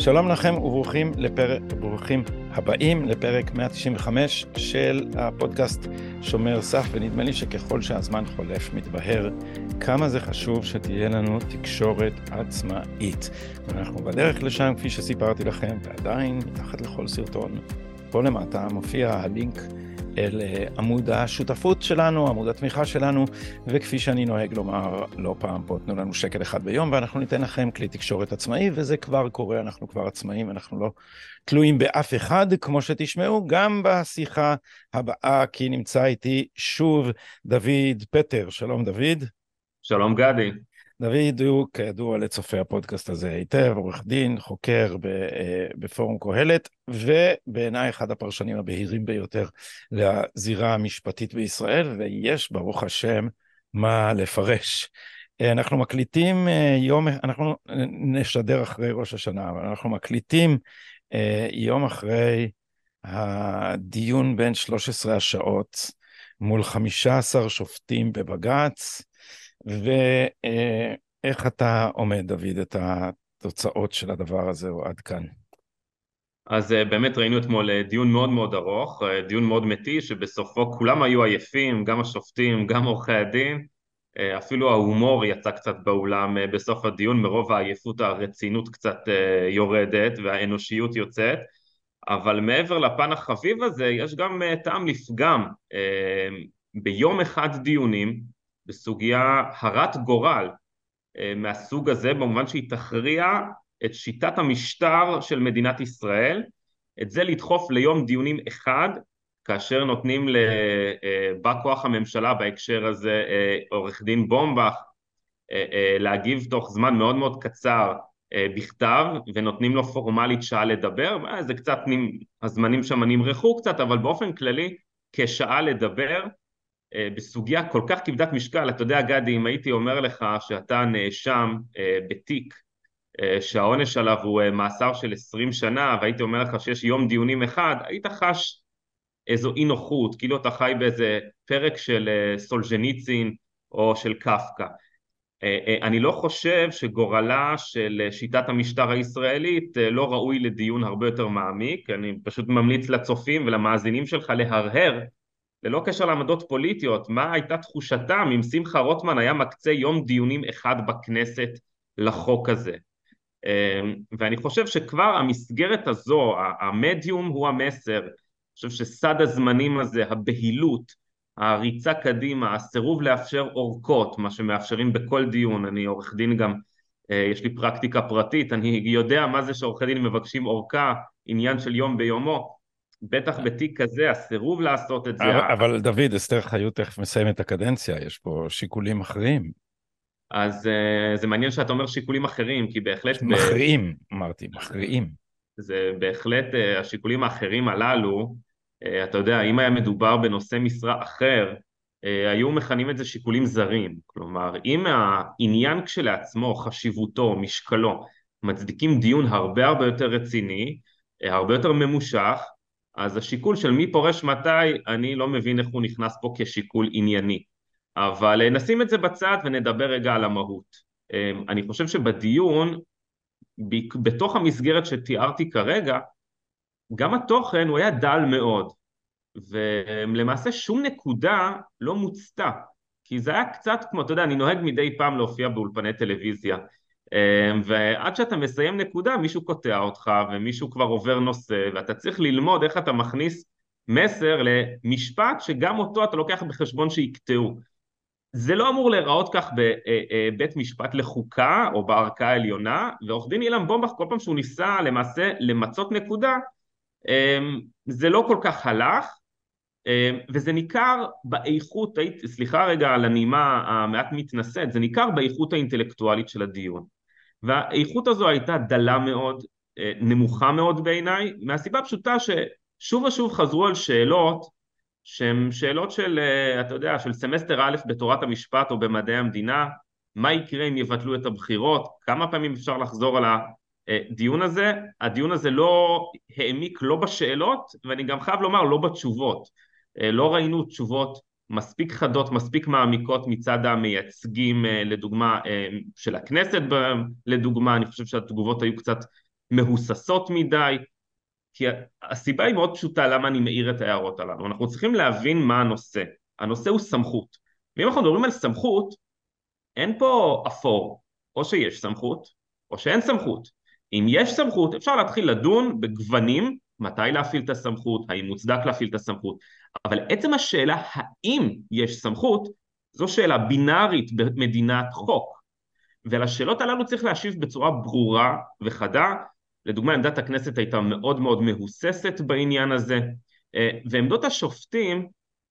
שלום לכם וברוכים לפרק, ברוכים הבאים לפרק 195 של הפודקאסט שומר סף, ונדמה לי שככל שהזמן חולף מתבהר כמה זה חשוב שתהיה לנו תקשורת עצמאית. ואנחנו בדרך לשם, כפי שסיפרתי לכם, ועדיין מתחת לכל סרטון, פה למטה מופיע הלינק אל אה, עמוד השותפות שלנו, עמוד התמיכה שלנו, וכפי שאני נוהג לומר לא פעם פה, תנו לנו שקל אחד ביום ואנחנו ניתן לכם כלי תקשורת עצמאי, וזה כבר קורה, אנחנו כבר עצמאים, אנחנו לא תלויים באף אחד, כמו שתשמעו, גם בשיחה הבאה, כי נמצא איתי שוב דוד פטר. שלום דוד. שלום גדי. דוד הוא כידוע לצופי הפודקאסט הזה היטב, עורך דין, חוקר אה, בפורום קהלת, ובעיניי אחד הפרשנים הבהירים ביותר לזירה המשפטית בישראל, ויש ברוך השם מה לפרש. אה, אנחנו מקליטים אה, יום, אנחנו נשדר אחרי ראש השנה, אבל אנחנו מקליטים יום אחרי הדיון בין 13 השעות מול 15 שופטים בבג"ץ. ואיך אתה עומד, דוד, את התוצאות של הדבר הזה או עד כאן? אז אה, באמת ראינו אתמול אה, דיון מאוד מאוד ארוך, אה, דיון מאוד מתיש, שבסופו כולם היו עייפים, גם השופטים, גם עורכי הדין, אפילו ההומור יצא קצת באולם בסוף הדיון, מרוב העייפות הרצינות קצת יורדת והאנושיות יוצאת, אבל מעבר לפן החביב הזה, יש גם טעם לפגם. ביום אחד דיונים, בסוגיה הרת גורל אה, מהסוג הזה במובן שהיא תכריע את שיטת המשטר של מדינת ישראל, את זה לדחוף ליום דיונים אחד כאשר נותנים לבא אה, כוח הממשלה בהקשר הזה אה, עורך דין בומבך להגיב תוך זמן מאוד מאוד קצר בכתב ונותנים לו פורמלית שעה לדבר, זה קצת, הזמנים שם נמרחו קצת אבל באופן כללי כשעה לדבר בסוגיה כל כך כבדת משקל, אתה יודע גדי, אם הייתי אומר לך שאתה נאשם אה, בתיק אה, שהעונש עליו הוא מאסר של 20 שנה והייתי אומר לך שיש יום דיונים אחד, היית חש איזו אי נוחות, כאילו אתה חי באיזה פרק של סולז'ניצין או של קפקא. אני לא חושב שגורלה של שיטת המשטר הישראלית לא ראוי לדיון הרבה יותר מעמיק, אני פשוט ממליץ לצופים ולמאזינים שלך להרהר ללא קשר לעמדות פוליטיות, מה הייתה תחושתם אם שמחה רוטמן היה מקצה יום דיונים אחד בכנסת לחוק הזה. אמ, ואני חושב שכבר המסגרת הזו, המדיום הוא המסר, אני חושב שסד הזמנים הזה, הבהילות, הריצה קדימה, הסירוב לאפשר אורכות, מה שמאפשרים בכל דיון, אני עורך דין גם, אה, יש לי פרקטיקה פרטית, אני יודע מה זה שעורכי דין מבקשים אורכה, עניין של יום ביומו, בטח בתיק כזה, הסירוב לעשות את זה... אבל, אבל דוד, אסתר חיות תכף מסיים את הקדנציה, יש פה שיקולים אחרים. אז uh, זה מעניין שאתה אומר שיקולים אחרים, כי בהחלט... מכריעים, ב... אמרתי, מכריעים. זה בהחלט, uh, השיקולים האחרים הללו, אתה יודע, אם היה מדובר בנושא משרה אחר, היו מכנים את זה שיקולים זרים. כלומר, אם העניין כשלעצמו, חשיבותו, משקלו, מצדיקים דיון הרבה הרבה יותר רציני, הרבה יותר ממושך, אז השיקול של מי פורש מתי, אני לא מבין איך הוא נכנס פה כשיקול ענייני. אבל אה, נשים את זה בצד ונדבר רגע על המהות. אמ, אני חושב שבדיון, בתוך המסגרת שתיארתי כרגע, גם התוכן הוא היה דל מאוד, ולמעשה שום נקודה לא מוצתה, כי זה היה קצת כמו, אתה יודע, אני נוהג מדי פעם להופיע באולפני טלוויזיה, ועד שאתה מסיים נקודה מישהו קוטע אותך ומישהו כבר עובר נושא ואתה צריך ללמוד איך אתה מכניס מסר למשפט שגם אותו אתה לוקח בחשבון שיקטעו. זה לא אמור להיראות כך בבית משפט לחוקה או בערכאה העליונה ועורך דין אילן בומבך כל פעם שהוא ניסה למעשה למצות נקודה אמ, זה לא כל כך הלך אמ, וזה ניכר באיכות, סליחה רגע על הנימה המעט מתנשאת, זה ניכר באיכות האינטלקטואלית של הדיון. והאיכות הזו הייתה דלה מאוד, אה, נמוכה מאוד בעיניי, מהסיבה הפשוטה ששוב ושוב חזרו על שאלות שהן שאלות של, אה, אתה יודע, של סמסטר א' בתורת המשפט או במדעי המדינה, מה יקרה אם יבטלו את הבחירות, כמה פעמים אפשר לחזור על הדיון הזה, הדיון הזה לא העמיק לא בשאלות ואני גם חייב לומר לא בתשובות, אה, לא ראינו תשובות מספיק חדות, מספיק מעמיקות מצד המייצגים אה, לדוגמה אה, של הכנסת לדוגמה, אני חושב שהתגובות היו קצת מהוססות מדי, כי הסיבה היא מאוד פשוטה למה אני מעיר את ההערות הללו. אנחנו צריכים להבין מה הנושא. הנושא הוא סמכות. ואם אנחנו מדברים על סמכות, אין פה אפור. או שיש סמכות, או שאין סמכות. אם יש סמכות, אפשר להתחיל לדון בגוונים, מתי להפעיל את הסמכות, האם מוצדק להפעיל את הסמכות. אבל עצם השאלה האם יש סמכות, זו שאלה בינארית במדינת חוק. ולשאלות הללו צריך להשיב בצורה ברורה וחדה, לדוגמה עמדת הכנסת הייתה מאוד מאוד מהוססת בעניין הזה, אה, ועמדות השופטים,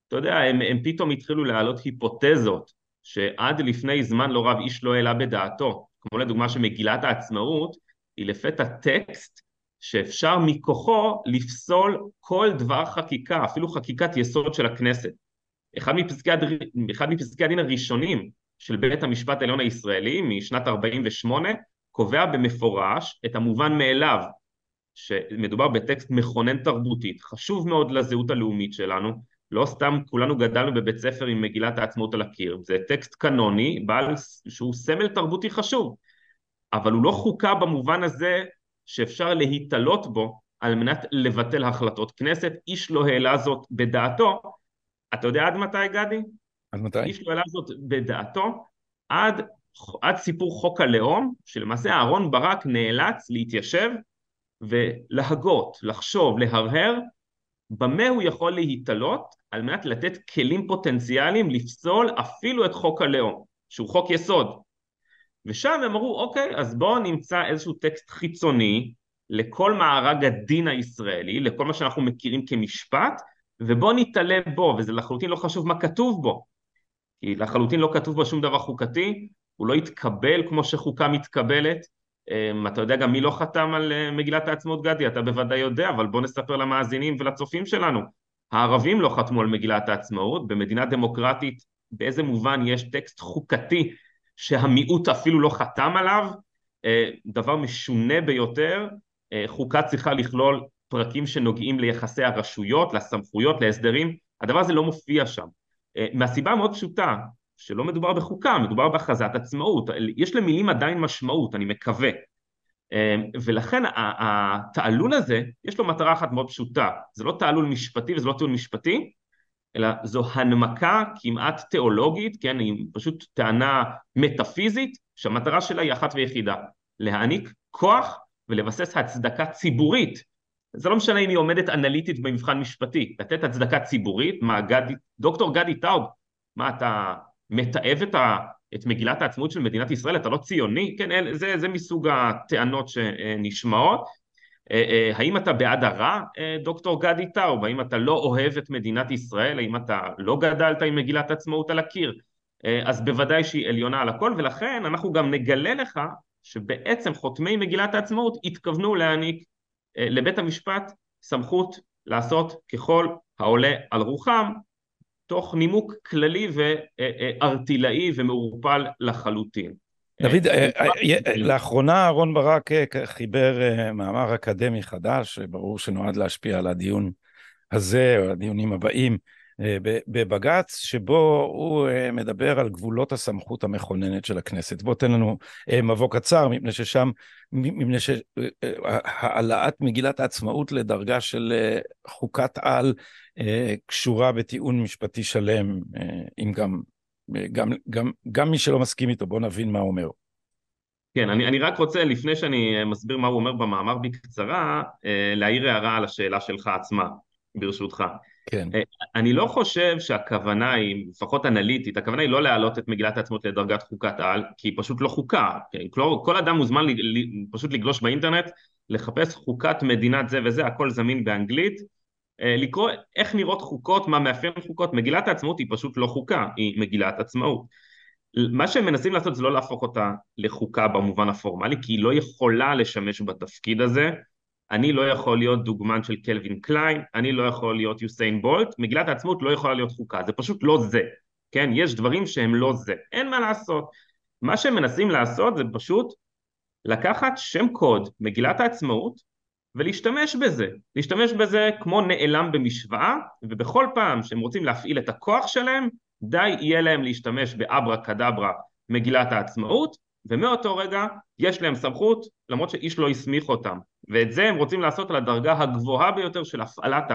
אתה יודע, הם, הם פתאום התחילו להעלות היפותזות שעד לפני זמן לא רב איש לא העלה בדעתו, כמו לדוגמה שמגילת העצמאות היא לפתע טקסט שאפשר מכוחו לפסול כל דבר חקיקה, אפילו חקיקת יסוד של הכנסת. אחד מפסקי, הד... אחד מפסקי הדין הראשונים של בית המשפט העליון הישראלי משנת 48' קובע במפורש את המובן מאליו שמדובר בטקסט מכונן תרבותית, חשוב מאוד לזהות הלאומית שלנו, לא סתם כולנו גדלנו בבית ספר עם מגילת העצמאות על הקיר, זה טקסט קנוני בעל, שהוא סמל תרבותי חשוב, אבל הוא לא חוקה במובן הזה שאפשר להיתלות בו על מנת לבטל החלטות כנסת, איש לא העלה זאת בדעתו, אתה יודע עד מתי גדי? עד מתי? איש לא העלה זאת בדעתו עד עד סיפור חוק הלאום, שלמעשה אהרון ברק נאלץ להתיישב ולהגות, לחשוב, להרהר, במה הוא יכול להיתלות על מנת לתת כלים פוטנציאליים לפסול אפילו את חוק הלאום, שהוא חוק יסוד. ושם הם אמרו, אוקיי, אז בואו נמצא איזשהו טקסט חיצוני לכל מארג הדין הישראלי, לכל מה שאנחנו מכירים כמשפט, ובואו נתעלה בו, וזה לחלוטין לא חשוב מה כתוב בו, כי לחלוטין לא כתוב בו שום דבר חוקתי, הוא לא התקבל כמו שחוקה מתקבלת. אמ, אתה יודע גם מי לא חתם על אה, מגילת העצמאות גדי, אתה בוודאי יודע, אבל בוא נספר למאזינים ולצופים שלנו. הערבים לא חתמו על מגילת העצמאות, במדינה דמוקרטית באיזה מובן יש טקסט חוקתי שהמיעוט אפילו לא חתם עליו, אה, דבר משונה ביותר, אה, חוקה צריכה לכלול פרקים שנוגעים ליחסי הרשויות, לסמכויות, להסדרים, הדבר הזה לא מופיע שם. מהסיבה המאוד פשוטה, שלא מדובר בחוקה, מדובר בהכרזת עצמאות, יש למילים עדיין משמעות, אני מקווה. ולכן התעלול הזה, יש לו מטרה אחת מאוד פשוטה, זה לא תעלול משפטי וזה לא טיעון משפטי, אלא זו הנמקה כמעט תיאולוגית, כן, היא פשוט טענה מטאפיזית, שהמטרה שלה היא אחת ויחידה, להעניק כוח ולבסס הצדקה ציבורית. זה לא משנה אם היא עומדת אנליטית במבחן משפטי, לתת הצדקה ציבורית, מה גדי, דוקטור גדי טאוב, מה אתה מתעב את, ה, את מגילת העצמאות של מדינת ישראל, אתה לא ציוני? כן, זה, זה מסוג הטענות שנשמעות. אה, אה, האם אתה בעד הרע, אה, דוקטור גדי טאוב? האם אתה לא אוהב את מדינת ישראל? האם אתה לא גדלת עם מגילת עצמאות על הקיר? אז בוודאי שהיא עליונה על הכל, ולכן אנחנו גם נגלה לך שבעצם חותמי מגילת העצמאות התכוונו להעניק לבית המשפט סמכות לעשות ככל העולה על רוחם תוך נימוק כללי וארטילאי ומעורפל לחלוטין. דוד, אה, אה, אה, לאחרונה אהרן ברק חיבר מאמר אקדמי חדש, ברור שנועד להשפיע על הדיון הזה או הדיונים הבאים בבג"ץ, שבו הוא מדבר על גבולות הסמכות המכוננת של הכנסת. בוא תן לנו מבוא קצר, מפני ששם, מפני שהעלאת מגילת העצמאות לדרגה של חוקת על קשורה בטיעון משפטי שלם, אם גם, גם, גם, גם מי שלא מסכים איתו, בוא נבין מה הוא אומר. כן, אני, אני רק רוצה, לפני שאני מסביר מה הוא אומר במאמר בקצרה, להעיר הערה על השאלה שלך עצמה, ברשותך. כן. אני לא חושב שהכוונה היא, לפחות אנליטית, הכוונה היא לא להעלות את מגילת העצמאות לדרגת חוקת על, כי היא פשוט לא חוקה. כן? כל, כל אדם מוזמן לי, לי, פשוט לגלוש באינטרנט, לחפש חוקת מדינת זה וזה, הכל זמין באנגלית. אה, לקרוא איך נראות חוקות, מה מאפיין חוקות, מגילת העצמאות היא פשוט לא חוקה, היא מגילת עצמאות. מה שהם מנסים לעשות זה לא להפוך אותה לחוקה במובן הפורמלי, כי היא לא יכולה לשמש בתפקיד הזה. אני לא יכול להיות דוגמן של קלווין קליין, אני לא יכול להיות יוסיין בולט, מגילת העצמאות לא יכולה להיות חוקה, זה פשוט לא זה. כן, יש דברים שהם לא זה, אין מה לעשות. מה שהם מנסים לעשות זה פשוט לקחת שם קוד, מגילת העצמאות, ולהשתמש בזה, להשתמש בזה כמו נעלם במשוואה ובכל פעם שהם רוצים להפעיל את הכוח שלהם די יהיה להם להשתמש באברה קדברה מגילת העצמאות ומאותו רגע יש להם סמכות למרות שאיש לא הסמיך אותם ואת זה הם רוצים לעשות על הדרגה הגבוהה ביותר של הפעלת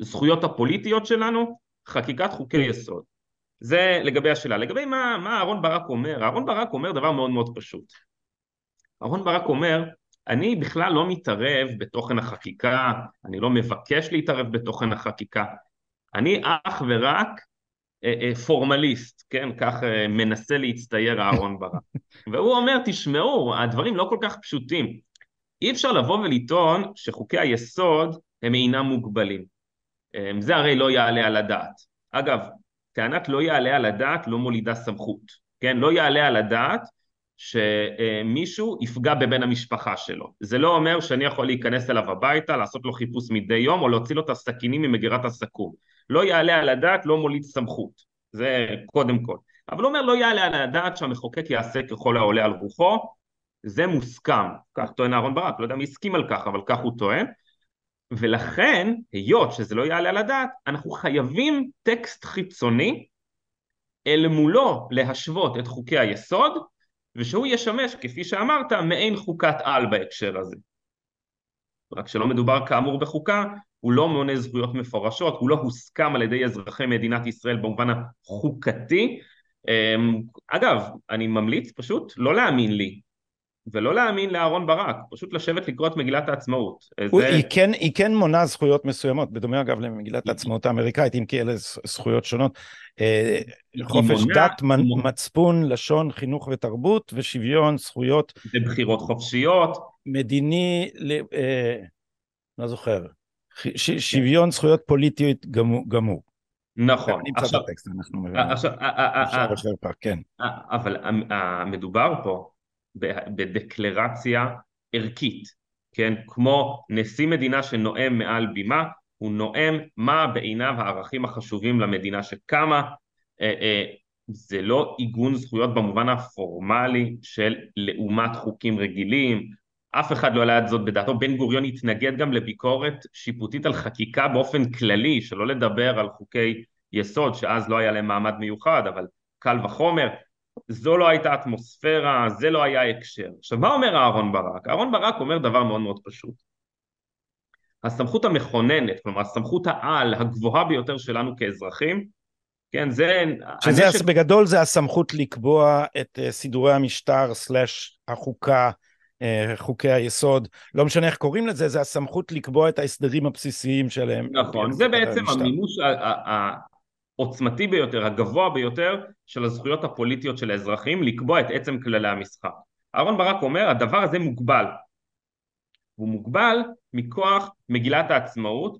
הזכויות הפוליטיות שלנו, חקיקת חוקי יסוד. זה לגבי השאלה. לגבי מה, מה אהרון ברק אומר, אהרון ברק אומר דבר מאוד מאוד פשוט. אהרון ברק אומר, אני בכלל לא מתערב בתוכן החקיקה, אני לא מבקש להתערב בתוכן החקיקה, אני אך ורק אה, אה, פורמליסט, כן, כך אה, מנסה להצטייר אהרון ברק. והוא אומר, תשמעו, הדברים לא כל כך פשוטים. אי אפשר לבוא ולטעון שחוקי היסוד הם אינם מוגבלים. זה הרי לא יעלה על הדעת. אגב, טענת לא יעלה על הדעת לא מולידה סמכות, כן? לא יעלה על הדעת שמישהו יפגע בבן המשפחה שלו. זה לא אומר שאני יכול להיכנס אליו הביתה, לעשות לו חיפוש מדי יום או להוציא לו את הסכינים ממגירת הסכו"ם. לא יעלה על הדעת, לא מוליד סמכות. זה קודם כל. אבל הוא אומר לא יעלה על הדעת שהמחוקק יעשה ככל העולה על רוחו, זה מוסכם, כך טוען אהרן ברק, לא יודע מי הסכים על כך, אבל כך הוא טוען, ולכן, היות שזה לא יעלה על הדעת, אנחנו חייבים טקסט חיצוני אל מולו להשוות את חוקי היסוד, ושהוא ישמש, כפי שאמרת, מעין חוקת על בהקשר הזה. רק שלא מדובר כאמור בחוקה, הוא לא מונה זכויות מפורשות, הוא לא הוסכם על ידי אזרחי מדינת ישראל במובן החוקתי. אמ, אגב, אני ממליץ פשוט לא להאמין לי, ולא להאמין לאהרון ברק, פשוט לשבת לקרוא את מגילת העצמאות. הוא, זה... היא, כן, היא כן מונה זכויות מסוימות, בדומה אגב למגילת העצמאות האמריקאית, אם כי אלה זכויות שונות. אה, חופש מונה, דת, מונה... מצפון, לשון, חינוך ותרבות, ושוויון, זכויות... ובחירות חופשיות. מדיני, אה, לא זוכר, ש, שוויון זכויות פוליטיות גמור. נכון. אני נמצא בטקסט, אנחנו מבינים. עכשיו, כן. אבל מדובר פה בדקלרציה ערכית, כן? כמו נשיא מדינה שנואם מעל בימה, הוא נואם מה בעיניו הערכים החשובים למדינה שקמה, אה, אה, זה לא עיגון זכויות במובן הפורמלי של לעומת חוקים רגילים, אף אחד לא העלה את זאת בדעתו, בן גוריון התנגד גם לביקורת שיפוטית על חקיקה באופן כללי, שלא לדבר על חוקי יסוד שאז לא היה להם מעמד מיוחד, אבל קל וחומר, זו לא הייתה אטמוספירה, זה לא היה הקשר. עכשיו מה אומר אהרון ברק? אהרון ברק אומר דבר מאוד מאוד פשוט. הסמכות המכוננת, כלומר הסמכות העל הגבוהה ביותר שלנו כאזרחים, כן, זה... שזה הנשק... בגדול זה הסמכות לקבוע את uh, סידורי המשטר סלאש החוקה, uh, חוקי היסוד, לא משנה איך קוראים לזה, זה הסמכות לקבוע את ההסדרים הבסיסיים שלהם. נכון, זה בעצם המימוש העוצמתי ביותר, הגבוה ביותר של הזכויות הפוליטיות של האזרחים לקבוע את עצם כללי המשחק. אהרן ברק אומר הדבר הזה מוגבל. הוא מוגבל מכוח מגילת העצמאות,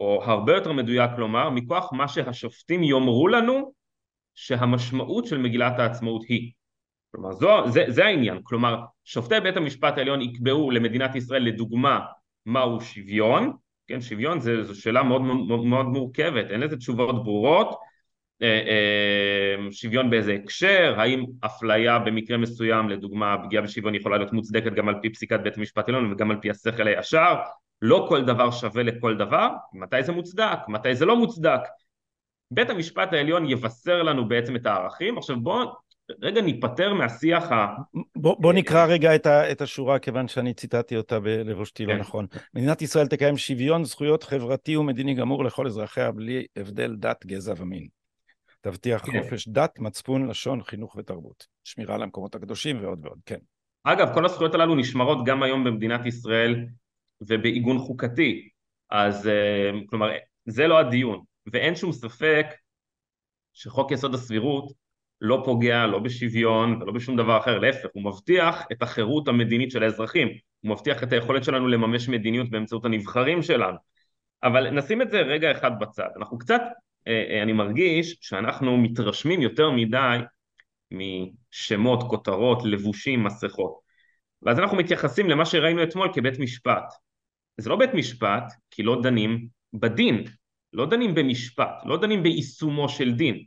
או הרבה יותר מדויק לומר, מכוח מה שהשופטים יאמרו לנו שהמשמעות של מגילת העצמאות היא. כלומר זו, זה, זה העניין, כלומר שופטי בית המשפט העליון יקבעו למדינת ישראל לדוגמה מהו שוויון, כן, שוויון זה, זו שאלה מאוד, מאוד, מאוד מורכבת, אין לזה תשובות ברורות, אה, אה, שוויון באיזה הקשר, האם אפליה במקרה מסוים, לדוגמה פגיעה בשוויון יכולה להיות מוצדקת גם על פי פסיקת בית המשפט העליון וגם על פי השכל הישר, לא כל דבר שווה לכל דבר, מתי זה מוצדק, מתי זה לא מוצדק. בית המשפט העליון יבשר לנו בעצם את הערכים, עכשיו בואו רגע ניפטר מהשיח ה... בוא, בוא נקרא רגע את, ה, את השורה כיוון שאני ציטטתי אותה לבושתי לא כן. לא נכון. מדינת ישראל תקיים שוויון זכויות חברתי ומדיני גמור לכל אזרחיה בלי הבדל דת, גזע ומין. תבטיח כן. חופש דת, מצפון, לשון, חינוך ותרבות. שמירה על המקומות הקדושים ועוד ועוד, כן. אגב, כל הזכויות הללו נשמרות גם היום במדינת ישראל ובעיגון חוקתי. אז אה, כלומר, זה לא הדיון. ואין שום ספק שחוק יסוד הסבירות לא פוגע לא בשוויון ולא בשום דבר אחר, להפך, הוא מבטיח את החירות המדינית של האזרחים, הוא מבטיח את היכולת שלנו לממש מדיניות באמצעות הנבחרים שלנו. אבל נשים את זה רגע אחד בצד. אנחנו קצת, אה, אה, אני מרגיש שאנחנו מתרשמים יותר מדי משמות, כותרות, לבושים, מסכות. ואז אנחנו מתייחסים למה שראינו אתמול כבית משפט. זה לא בית משפט, כי לא דנים בדין, לא דנים במשפט, לא דנים ביישומו של דין.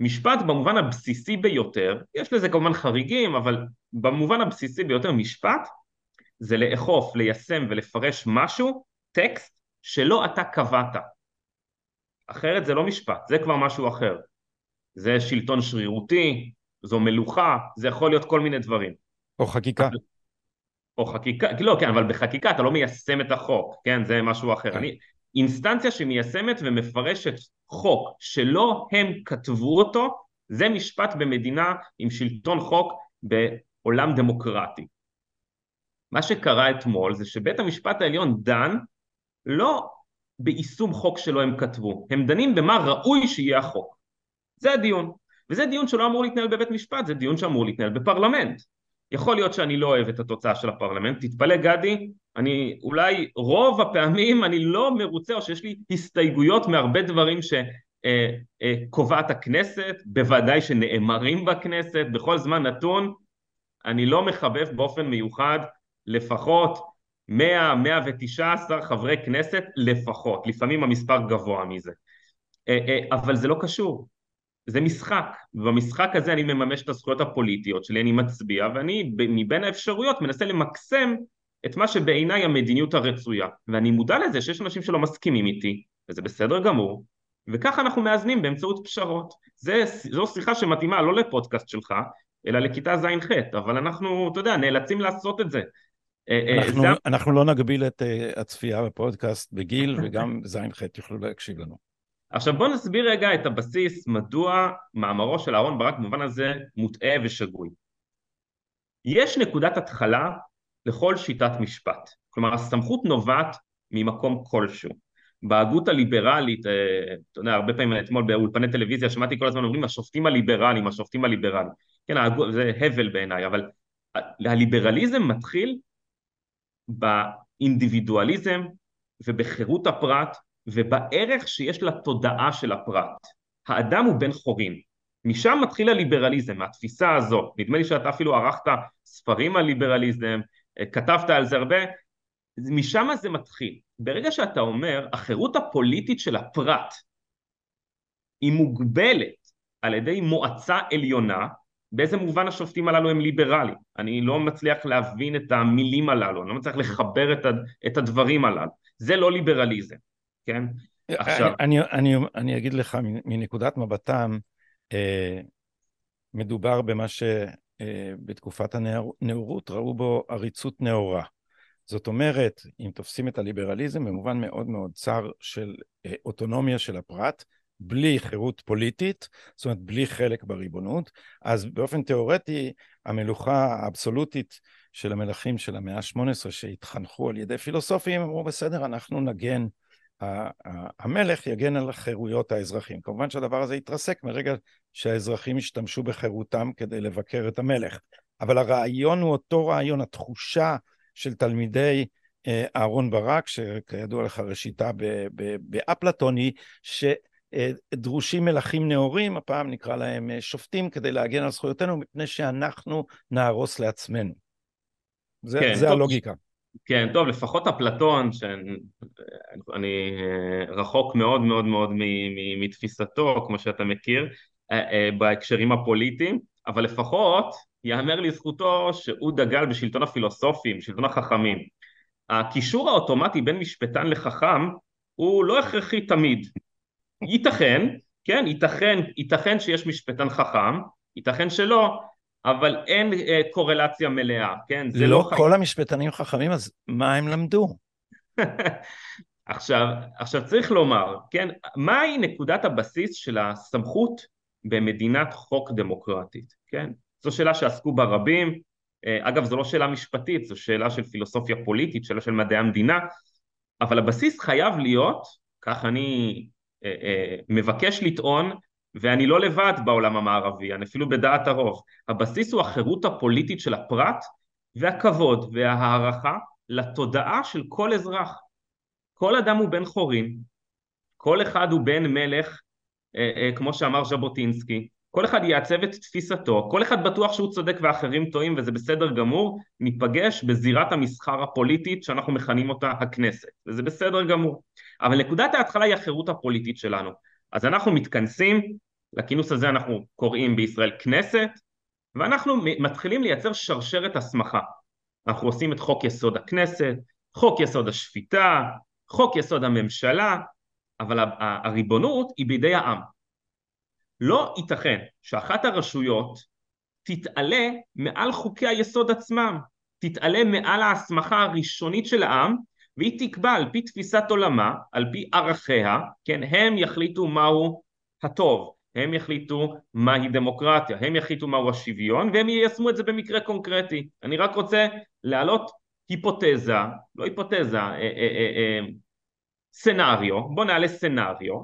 משפט במובן הבסיסי ביותר, יש לזה כמובן חריגים, אבל במובן הבסיסי ביותר משפט זה לאכוף, ליישם ולפרש משהו, טקסט, שלא אתה קבעת. אחרת זה לא משפט, זה כבר משהו אחר. זה שלטון שרירותי, זו מלוכה, זה יכול להיות כל מיני דברים. או חקיקה. או חקיקה, לא, כן, אבל בחקיקה אתה לא מיישם את החוק, כן, זה משהו אחר. כן. אני, אינסטנציה שמיישמת ומפרשת חוק שלא הם כתבו אותו, זה משפט במדינה עם שלטון חוק בעולם דמוקרטי. מה שקרה אתמול זה שבית המשפט העליון דן לא ביישום חוק שלא הם כתבו, הם דנים במה ראוי שיהיה החוק. זה הדיון. וזה דיון שלא אמור להתנהל בבית משפט, זה דיון שאמור להתנהל בפרלמנט. יכול להיות שאני לא אוהב את התוצאה של הפרלמנט, תתפלא גדי, אני אולי רוב הפעמים אני לא מרוצה או שיש לי הסתייגויות מהרבה דברים שקובעת אה, אה, הכנסת, בוודאי שנאמרים בכנסת, בכל זמן נתון, אני לא מחבב באופן מיוחד לפחות 100-119 חברי כנסת לפחות, לפעמים המספר גבוה מזה. אה, אבל זה לא קשור, זה משחק, ובמשחק הזה אני מממש את הזכויות הפוליטיות שלי, אני מצביע, ואני מבין האפשרויות מנסה למקסם את מה שבעיניי המדיניות הרצויה, ואני מודע לזה שיש אנשים שלא מסכימים איתי, וזה בסדר גמור, וככה אנחנו מאזנים באמצעות פשרות. זה, זו שיחה שמתאימה לא לפודקאסט שלך, אלא לכיתה ז'-ח', אבל אנחנו, אתה יודע, נאלצים לעשות את זה. אה, אה, אנחנו, זה... אנחנו לא נגביל את uh, הצפייה בפודקאסט בגיל, וגם ז'-ח' יוכלו להקשיב לנו. עכשיו בוא נסביר רגע את הבסיס מדוע מאמרו של אהרן ברק במובן הזה מוטעה ושגוי. יש נקודת התחלה לכל שיטת משפט, כלומר הסמכות נובעת ממקום כלשהו. בהגות הליברלית, אה, אתה יודע, הרבה פעמים אתמול באולפני טלוויזיה שמעתי כל הזמן אומרים השופטים הליברליים, השופטים הליברליים. כן, זה הבל בעיניי, אבל הליברליזם מתחיל באינדיבידואליזם ובחירות הפרט ובערך שיש לתודעה של הפרט. האדם הוא בן חורין. משם מתחיל הליברליזם, מהתפיסה הזו. נדמה לי שאתה אפילו ערכת ספרים על ליברליזם, כתבת על זה הרבה, משם זה מתחיל. ברגע שאתה אומר, החירות הפוליטית של הפרט היא מוגבלת על ידי מועצה עליונה, באיזה מובן השופטים הללו הם ליברליים? אני לא מצליח להבין את המילים הללו, אני לא מצליח לחבר את הדברים הללו. זה לא ליברליזם. כן? עכשיו... אני, אני, אני אגיד לך, מנקודת מבטם, אה, מדובר במה שבתקופת אה, הנאורות ראו בו עריצות נאורה. זאת אומרת, אם תופסים את הליברליזם במובן מאוד מאוד צר של אה, אוטונומיה של הפרט, בלי חירות פוליטית, זאת אומרת בלי חלק בריבונות, אז באופן תיאורטי המלוכה האבסולוטית של המלכים של המאה ה-18 שהתחנכו על ידי פילוסופים, אמרו בסדר, אנחנו נגן המלך יגן על חירויות האזרחים. כמובן שהדבר הזה יתרסק מרגע שהאזרחים ישתמשו בחירותם כדי לבקר את המלך. אבל הרעיון הוא אותו רעיון, התחושה של תלמידי אה, אהרון ברק, שכידוע לך ראשיתה באפלטוני, שדרושים מלכים נאורים, הפעם נקרא להם אה, שופטים, כדי להגן על זכויותינו, מפני שאנחנו נהרוס לעצמנו. זה, כן, זה הלוגיקה. כן, טוב, לפחות אפלטון, שאני אה, רחוק מאוד מאוד מאוד מתפיסתו, כמו שאתה מכיר, בהקשרים הפוליטיים, אבל לפחות יאמר לזכותו שהוא דגל בשלטון הפילוסופים, שלטון החכמים. הקישור האוטומטי בין משפטן לחכם הוא לא הכרחי תמיד. ייתכן, כן, ייתכן, ייתכן שיש משפטן חכם, ייתכן שלא, אבל אין אה, קורלציה מלאה, כן? זה לא, לא כל חי... המשפטנים חכמים, אז מה הם למדו? עכשיו, עכשיו צריך לומר, כן, מהי נקודת הבסיס של הסמכות במדינת חוק דמוקרטית, כן? זו שאלה שעסקו בה רבים, אה, אגב זו לא שאלה משפטית, זו שאלה של פילוסופיה פוליטית, שאלה של מדעי המדינה, אבל הבסיס חייב להיות, כך אני אה, אה, מבקש לטעון, ואני לא לבד בעולם המערבי, אני אפילו בדעת הרוב. הבסיס הוא החירות הפוליטית של הפרט והכבוד וההערכה לתודעה של כל אזרח. כל אדם הוא בן חורין, כל אחד הוא בן מלך, כמו שאמר ז'בוטינסקי, כל אחד יעצב את תפיסתו, כל אחד בטוח שהוא צודק ואחרים טועים וזה בסדר גמור, ניפגש בזירת המסחר הפוליטית שאנחנו מכנים אותה הכנסת, וזה בסדר גמור. אבל נקודת ההתחלה היא החירות הפוליטית שלנו. אז אנחנו מתכנסים, לכינוס הזה אנחנו קוראים בישראל כנסת, ואנחנו מתחילים לייצר שרשרת הסמכה. אנחנו עושים את חוק יסוד הכנסת, חוק יסוד השפיטה, חוק יסוד הממשלה, אבל הריבונות היא בידי העם. לא ייתכן שאחת הרשויות תתעלה מעל חוקי היסוד עצמם, תתעלה מעל ההסמכה הראשונית של העם והיא תקבע על פי תפיסת עולמה, על פי ערכיה, כן, הם יחליטו מהו הטוב, הם יחליטו מהי דמוקרטיה, הם יחליטו מהו השוויון והם יישמו את זה במקרה קונקרטי. אני רק רוצה להעלות היפותזה, לא היפותזה, אה, אה, אה, אה, סנאריו, בוא נעלה סנאריו,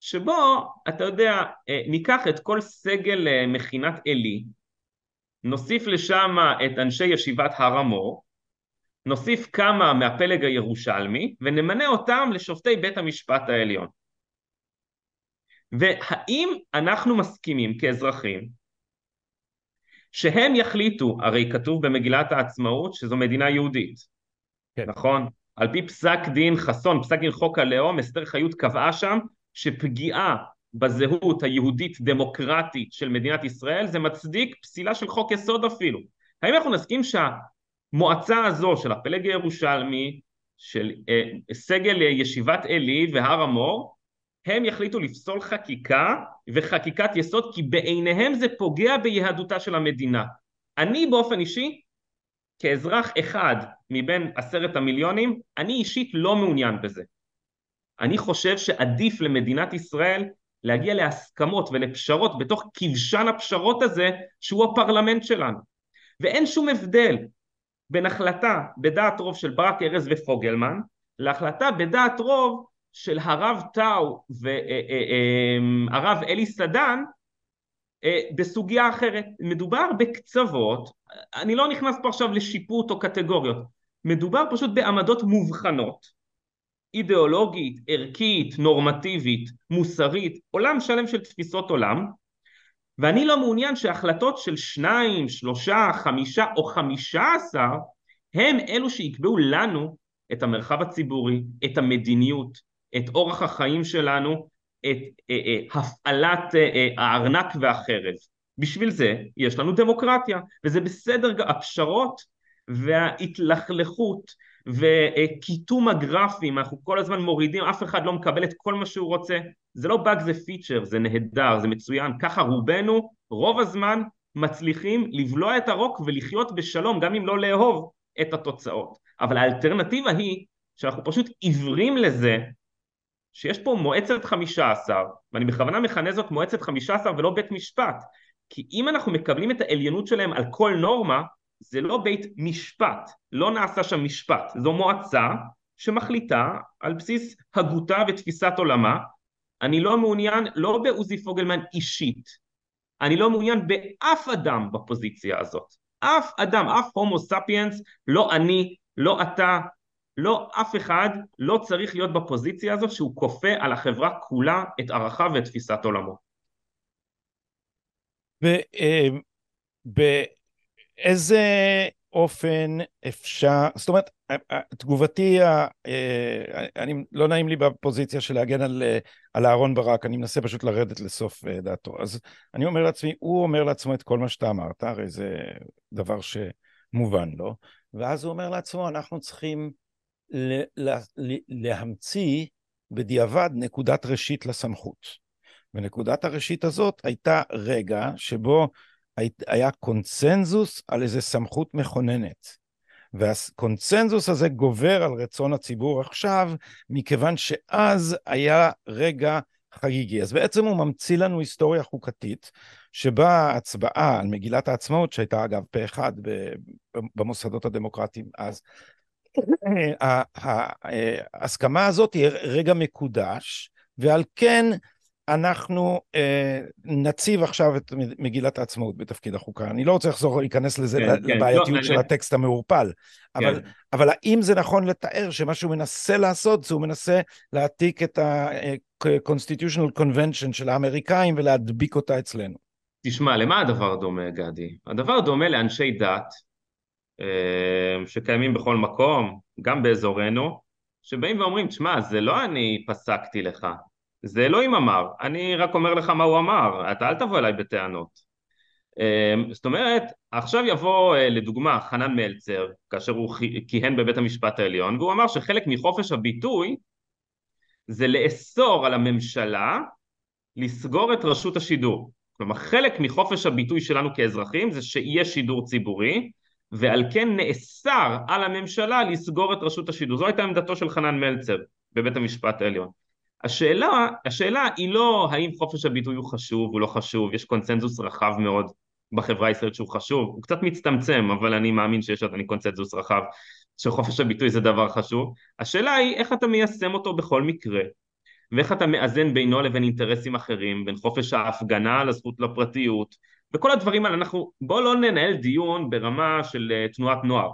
שבו אתה יודע, אה, ניקח את כל סגל אה, מכינת עלי, נוסיף לשם את אנשי ישיבת הר המור, נוסיף כמה מהפלג הירושלמי ונמנה אותם לשופטי בית המשפט העליון. והאם אנחנו מסכימים כאזרחים שהם יחליטו, הרי כתוב במגילת העצמאות שזו מדינה יהודית, כן. נכון? על פי פסק דין חסון, פסק דין חוק הלאום, אסתר חיות קבעה שם שפגיעה בזהות היהודית דמוקרטית של מדינת ישראל זה מצדיק פסילה של חוק יסוד אפילו. האם אנחנו נסכים שהמועצה הזו של הפלג הירושלמי, של אה, סגל ישיבת עלי והר המור, הם יחליטו לפסול חקיקה וחקיקת יסוד כי בעיניהם זה פוגע ביהדותה של המדינה. אני באופן אישי, כאזרח אחד מבין עשרת המיליונים, אני אישית לא מעוניין בזה. אני חושב שעדיף למדינת ישראל להגיע להסכמות ולפשרות בתוך כבשן הפשרות הזה שהוא הפרלמנט שלנו. ואין שום הבדל בין החלטה בדעת רוב של ברק ארז ופוגלמן להחלטה בדעת רוב של הרב טאו והרב אלי סדן בסוגיה אחרת. מדובר בקצוות, אני לא נכנס פה עכשיו לשיפוט או קטגוריות, מדובר פשוט בעמדות מובחנות, אידיאולוגית, ערכית, נורמטיבית, מוסרית, עולם שלם של תפיסות עולם, ואני לא מעוניין שהחלטות של שניים, שלושה, חמישה או חמישה עשר הם אלו שיקבעו לנו את המרחב הציבורי, את המדיניות, את אורח החיים שלנו, את אה, אה, הפעלת אה, אה, הארנק והחרב. בשביל זה יש לנו דמוקרטיה, וזה בסדר, הפשרות וההתלכלכות וקיטום הגרפים, אנחנו כל הזמן מורידים, אף אחד לא מקבל את כל מה שהוא רוצה, זה לא באג זה פיצ'ר, זה נהדר, זה מצוין, ככה רובנו רוב הזמן מצליחים לבלוע את הרוק ולחיות בשלום, גם אם לא לאהוב את התוצאות. אבל האלטרנטיבה היא שאנחנו פשוט עיוורים לזה שיש פה מועצת חמישה עשר, ואני בכוונה מכנה זאת מועצת חמישה עשר ולא בית משפט, כי אם אנחנו מקבלים את העליונות שלהם על כל נורמה, זה לא בית משפט, לא נעשה שם משפט, זו מועצה שמחליטה על בסיס הגותה ותפיסת עולמה. אני לא מעוניין לא בעוזי פוגלמן אישית, אני לא מעוניין באף אדם בפוזיציה הזאת. אף אדם, אף הומו ספיאנס, לא אני, לא אתה, לא אף אחד לא צריך להיות בפוזיציה הזאת שהוא כופה על החברה כולה את ערכיו ואת תפיסת עולמו. אה, באיזה אופן אפשר, זאת אומרת, תגובתי, אה, אני, לא נעים לי בפוזיציה של להגן על, אה, על אהרון ברק, אני מנסה פשוט לרדת לסוף דעתו. אז אני אומר לעצמי, הוא אומר לעצמו את כל מה שאתה אמרת, הרי זה דבר שמובן לו, ואז הוא אומר לעצמו, אנחנו צריכים להמציא בדיעבד נקודת ראשית לסמכות. ונקודת הראשית הזאת הייתה רגע שבו היה קונצנזוס על איזה סמכות מכוננת. והקונצנזוס הזה גובר על רצון הציבור עכשיו, מכיוון שאז היה רגע חגיגי. אז בעצם הוא ממציא לנו היסטוריה חוקתית, שבה הצבעה על מגילת העצמאות, שהייתה אגב פה אחד במוסדות הדמוקרטיים אז, ההסכמה הזאת היא רגע מקודש, ועל כן אנחנו אה, נציב עכשיו את מגילת העצמאות בתפקיד החוקה. אני לא רוצה לחזור להיכנס לזה, כן, כן. לבעייתיות כן, של אני... הטקסט המעורפל, אבל, כן. אבל האם זה נכון לתאר שמה שהוא מנסה לעשות זה הוא מנסה להעתיק את ה-constitutional convention של האמריקאים ולהדביק אותה אצלנו? תשמע, למה הדבר דומה, גדי? הדבר דומה לאנשי דת אה, שקיימים בכל מקום, גם באזורנו, שבאים ואומרים, תשמע, זה לא אני פסקתי לך, זה אלוהים אמר, אני רק אומר לך מה הוא אמר, אתה אל תבוא אליי בטענות. אה, זאת אומרת, עכשיו יבוא אה, לדוגמה חנן מלצר, כאשר הוא כיהן בבית המשפט העליון, והוא אמר שחלק מחופש הביטוי זה לאסור על הממשלה לסגור את רשות השידור. כלומר, חלק מחופש הביטוי שלנו כאזרחים זה שיהיה שידור ציבורי, ועל כן נאסר על הממשלה לסגור את רשות השידור. זו הייתה עמדתו של חנן מלצר בבית המשפט העליון. השאלה, השאלה היא לא האם חופש הביטוי הוא חשוב או לא חשוב, יש קונצנזוס רחב מאוד בחברה הישראלית שהוא חשוב, הוא קצת מצטמצם, אבל אני מאמין שיש עדיין קונצנזוס רחב שחופש הביטוי זה דבר חשוב. השאלה היא איך אתה מיישם אותו בכל מקרה, ואיך אתה מאזן בינו לבין אינטרסים אחרים, בין חופש ההפגנה לזכות לפרטיות, וכל הדברים האלה, אנחנו, בואו לא ננהל דיון ברמה של uh, תנועת נוער,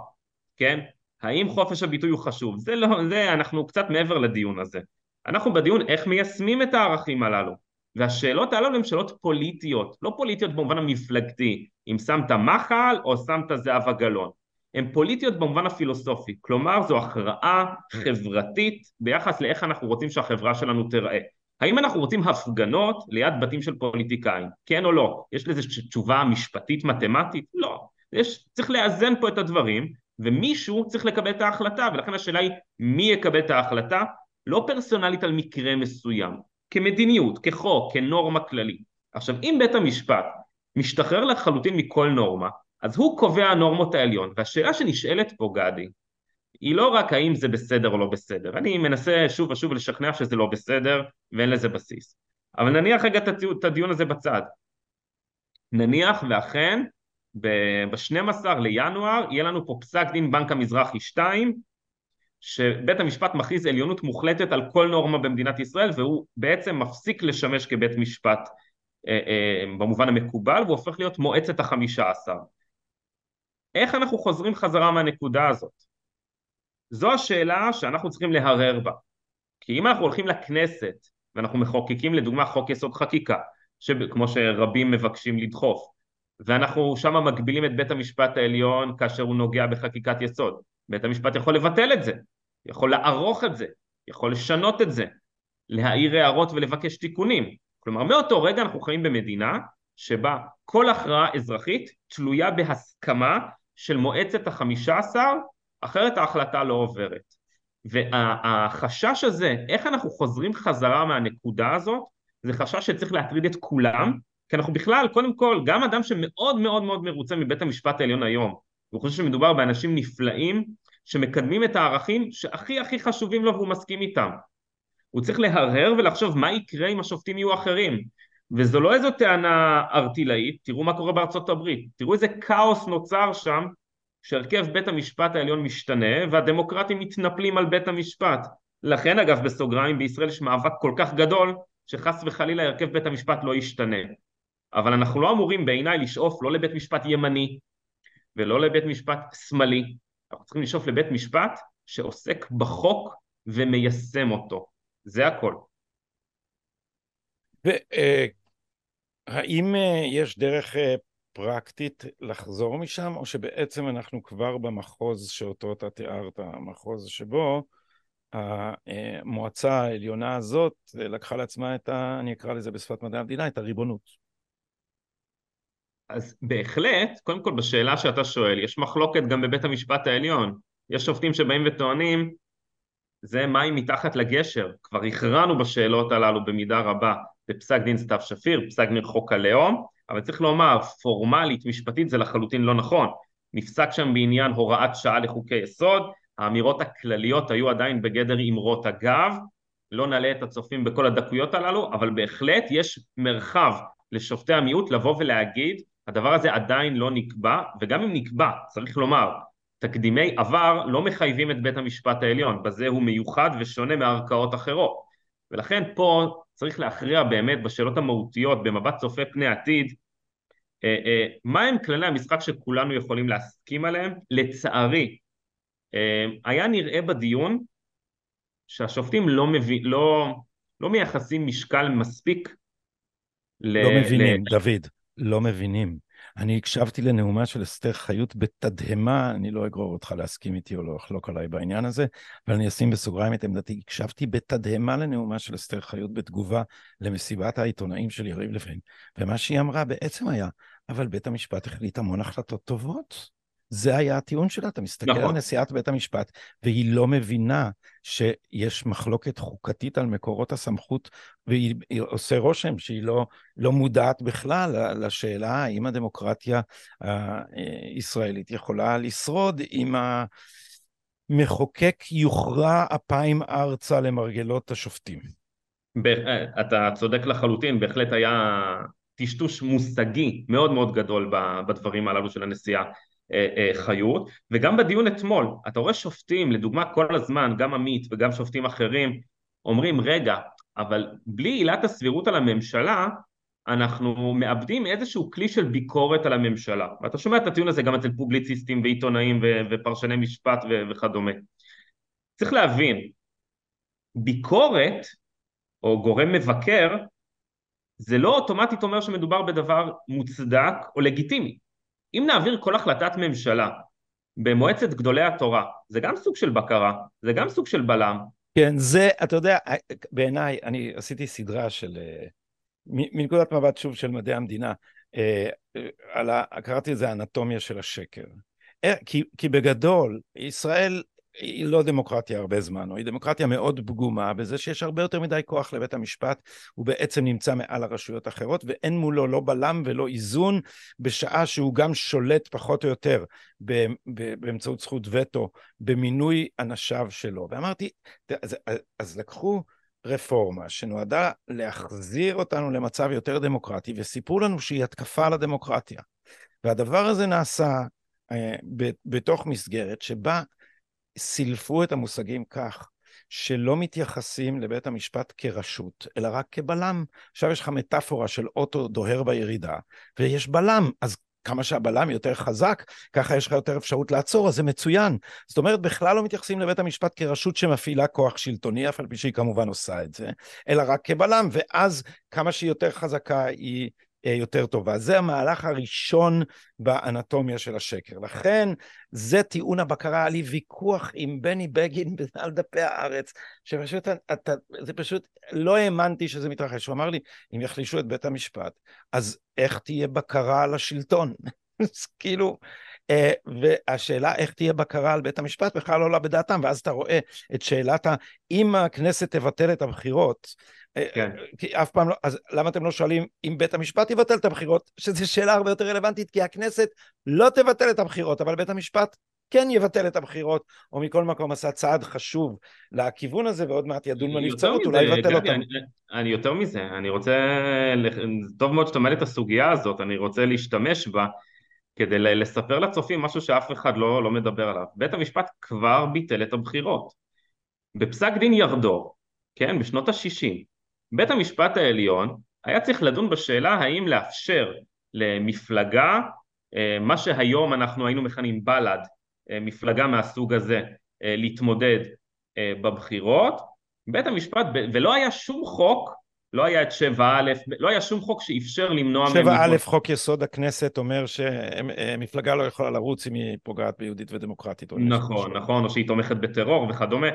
כן? האם חופש הביטוי הוא חשוב? זה לא, זה, אנחנו קצת מעבר לדיון הזה. אנחנו בדיון איך מיישמים את הערכים הללו. והשאלות הללו הן שאלות פוליטיות, לא פוליטיות במובן המפלגתי, אם שמת מחל או שמת זהבה גלאון. הן פוליטיות במובן הפילוסופי, כלומר זו הכרעה חברתית ביחס לאיך אנחנו רוצים שהחברה שלנו תיראה. האם אנחנו רוצים הפגנות ליד בתים של פוליטיקאים? כן או לא? יש לזה תשובה משפטית מתמטית? לא. יש, צריך לאזן פה את הדברים, ומישהו צריך לקבל את ההחלטה, ולכן השאלה היא מי יקבל את ההחלטה, לא פרסונלית על מקרה מסוים, כמדיניות, כחוק, כנורמה כללית. עכשיו, אם בית המשפט משתחרר לחלוטין מכל נורמה, אז הוא קובע הנורמות העליון, והשאלה שנשאלת פה, גדי, היא לא רק האם זה בסדר או לא בסדר, אני מנסה שוב ושוב לשכנע שזה לא בסדר ואין לזה בסיס. אבל נניח רגע את הדיון הזה בצד. נניח ואכן ב-12 לינואר יהיה לנו פה פסק דין בנק המזרחי 2 שבית המשפט מכריז עליונות מוחלטת על כל נורמה במדינת ישראל והוא בעצם מפסיק לשמש כבית משפט אה, אה, במובן המקובל והוא הופך להיות מועצת החמישה עשר. איך אנחנו חוזרים חזרה מהנקודה הזאת? זו השאלה שאנחנו צריכים להרהר בה. כי אם אנחנו הולכים לכנסת ואנחנו מחוקקים לדוגמה חוק יסוד חקיקה, כמו שרבים מבקשים לדחוף, ואנחנו שם מגבילים את בית המשפט העליון כאשר הוא נוגע בחקיקת יסוד. בית המשפט יכול לבטל את זה, יכול לערוך את זה, יכול לשנות את זה, להעיר הערות ולבקש תיקונים. כלומר מאותו רגע אנחנו חיים במדינה שבה כל הכרעה אזרחית תלויה בהסכמה של מועצת החמישה עשר אחרת ההחלטה לא עוברת. והחשש הזה, איך אנחנו חוזרים חזרה מהנקודה הזאת, זה חשש שצריך להטריד את כולם, כי אנחנו בכלל, קודם כל, גם אדם שמאוד מאוד מאוד מרוצה מבית המשפט העליון היום, והוא חושב שמדובר באנשים נפלאים שמקדמים את הערכים שהכי הכי חשובים לו והוא מסכים איתם. הוא צריך להרהר ולחשוב מה יקרה אם השופטים יהיו אחרים. וזו לא איזו טענה ארטילאית, תראו מה קורה בארצות הברית, תראו איזה כאוס נוצר שם שהרכב בית המשפט העליון משתנה והדמוקרטים מתנפלים על בית המשפט. לכן אגב בסוגריים בישראל יש מאבק כל כך גדול שחס וחלילה הרכב בית המשפט לא ישתנה. אבל אנחנו לא אמורים בעיניי לשאוף לא לבית משפט ימני ולא לבית משפט שמאלי, אנחנו צריכים לשאוף לבית משפט שעוסק בחוק ומיישם אותו. זה הכל. והאם אה, יש דרך אה, פרקטית לחזור משם, או שבעצם אנחנו כבר במחוז שאותו אתה תיארת, המחוז שבו המועצה העליונה הזאת לקחה לעצמה את ה... אני אקרא לזה בשפת מדעי המדינה, את הריבונות. אז בהחלט, קודם כל בשאלה שאתה שואל, יש מחלוקת גם בבית המשפט העליון. יש שופטים שבאים וטוענים, זה מים מתחת לגשר, כבר הכרענו בשאלות הללו במידה רבה בפסק דין סתיו שפיר, פסק דין חוק הלאום, אבל צריך לומר, פורמלית, משפטית זה לחלוטין לא נכון. נפסק שם בעניין הוראת שעה לחוקי יסוד, האמירות הכלליות היו עדיין בגדר אמרות אגב, לא נעלה את הצופים בכל הדקויות הללו, אבל בהחלט יש מרחב לשופטי המיעוט לבוא ולהגיד, הדבר הזה עדיין לא נקבע, וגם אם נקבע, צריך לומר, תקדימי עבר לא מחייבים את בית המשפט העליון, בזה הוא מיוחד ושונה מערכאות אחרות. ולכן פה צריך להכריע באמת בשאלות המהותיות במבט צופה פני עתיד אה, אה, מהם כללי המשחק שכולנו יכולים להסכים עליהם? לצערי אה, היה נראה בדיון שהשופטים לא, מביא, לא, לא מייחסים משקל מספיק ל... לא מבינים, ל... דוד, לא מבינים. אני הקשבתי לנאומה של אסתר חיות בתדהמה, אני לא אגרור אותך להסכים איתי או לא לחלוק עליי בעניין הזה, אבל אני אשים בסוגריים את עמדתי. הקשבתי בתדהמה לנאומה של אסתר חיות בתגובה למסיבת העיתונאים של יריב לוין, ומה שהיא אמרה בעצם היה, אבל בית המשפט החליט המון החלטות טובות. זה היה הטיעון שלה, אתה מסתכל נכון. על נשיאת בית המשפט, והיא לא מבינה שיש מחלוקת חוקתית על מקורות הסמכות, והיא עושה רושם שהיא לא, לא מודעת בכלל לשאלה האם הדמוקרטיה הישראלית יכולה לשרוד אם המחוקק יוכרע אפיים ארצה למרגלות השופטים. אתה צודק לחלוטין, בהחלט היה טשטוש מושגי מאוד מאוד גדול בדברים הללו של הנשיאה אה, אה, חיות, וגם בדיון אתמול, אתה רואה שופטים, לדוגמה כל הזמן, גם עמית וגם שופטים אחרים, אומרים רגע, אבל בלי עילת הסבירות על הממשלה, אנחנו מאבדים איזשהו כלי של ביקורת על הממשלה. ואתה שומע את הטיעון הזה גם אצל פובליציסטים ועיתונאים ופרשני משפט וכדומה. צריך להבין, ביקורת או גורם מבקר זה לא אוטומטית אומר שמדובר בדבר מוצדק או לגיטימי. אם נעביר כל החלטת ממשלה במועצת גדולי התורה, זה גם סוג של בקרה, זה גם סוג של בלם. כן, זה, אתה יודע, בעיניי, אני עשיתי סדרה של, אה, מנקודת מבט שוב של מדעי המדינה, אה, על ה, קראתי לזה אנטומיה של השקר. אה, כי, כי בגדול, ישראל היא לא דמוקרטיה הרבה זמן, או היא דמוקרטיה מאוד פגומה בזה שיש הרבה יותר מדי כוח לבית המשפט, הוא בעצם נמצא מעל הרשויות האחרות, ואין מולו לא בלם ולא איזון, בשעה שהוא גם שולט פחות או יותר באמצעות זכות וטו במינוי אנשיו שלו. ואמרתי, אז, אז לקחו רפורמה שנועדה להחזיר אותנו למצב יותר דמוקרטי, וסיפרו לנו שהיא התקפה על הדמוקרטיה. והדבר הזה נעשה אה, בתוך מסגרת שבה סילפו את המושגים כך שלא מתייחסים לבית המשפט כרשות, אלא רק כבלם. עכשיו יש לך מטאפורה של אוטו דוהר בירידה, ויש בלם, אז כמה שהבלם יותר חזק, ככה יש לך יותר אפשרות לעצור, אז זה מצוין. זאת אומרת, בכלל לא מתייחסים לבית המשפט כרשות שמפעילה כוח שלטוני, אף על פי שהיא כמובן עושה את זה, אלא רק כבלם, ואז כמה שהיא יותר חזקה היא יותר טובה. זה המהלך הראשון באנטומיה של השקר. לכן, זה טיעון הבקרה. היה לי ויכוח עם בני בגין על דפי הארץ, שפשוט, אתה, זה פשוט, לא האמנתי שזה מתרחש. הוא אמר לי, אם יחלישו את בית המשפט, אז איך תהיה בקרה על השלטון? אז כאילו, אה, והשאלה איך תהיה בקרה על בית המשפט בכלל לא עולה בדעתם, ואז אתה רואה את שאלת ה... אם הכנסת תבטל את הבחירות, אה, כן. כי אף פעם לא, אז למה אתם לא שואלים אם בית המשפט יבטל את הבחירות, שזו שאלה הרבה יותר רלוונטית, כי הכנסת לא תבטל את הבחירות, אבל בית המשפט כן יבטל את הבחירות, או מכל מקום עשה צעד חשוב לכיוון הזה, ועוד מעט ידון בנבצרות, אולי יבטל אותם. אני, אני יותר מזה, אני רוצה, טוב מאוד שאתה מעלה את הסוגיה הזאת, אני רוצה להשתמש בה כדי לספר לצופים משהו שאף אחד לא, לא מדבר עליו. בית המשפט כבר ביטל את הבחירות. בפסק דין ירדור, כן, בשנות ה-60, בית המשפט העליון היה צריך לדון בשאלה האם לאפשר למפלגה, אה, מה שהיום אנחנו היינו מכנים בל"ד, אה, מפלגה מהסוג הזה, אה, להתמודד בבחירות, בית המשפט, ולא היה שום חוק, לא היה את 7א, לא היה שום חוק שאפשר למנוע... 7א, חוק יסוד הכנסת אומר שמפלגה לא יכולה לרוץ אם היא פוגעת ביהודית ודמוקרטית. נכון, נכון, או שהיא תומכת בטרור וכדומה.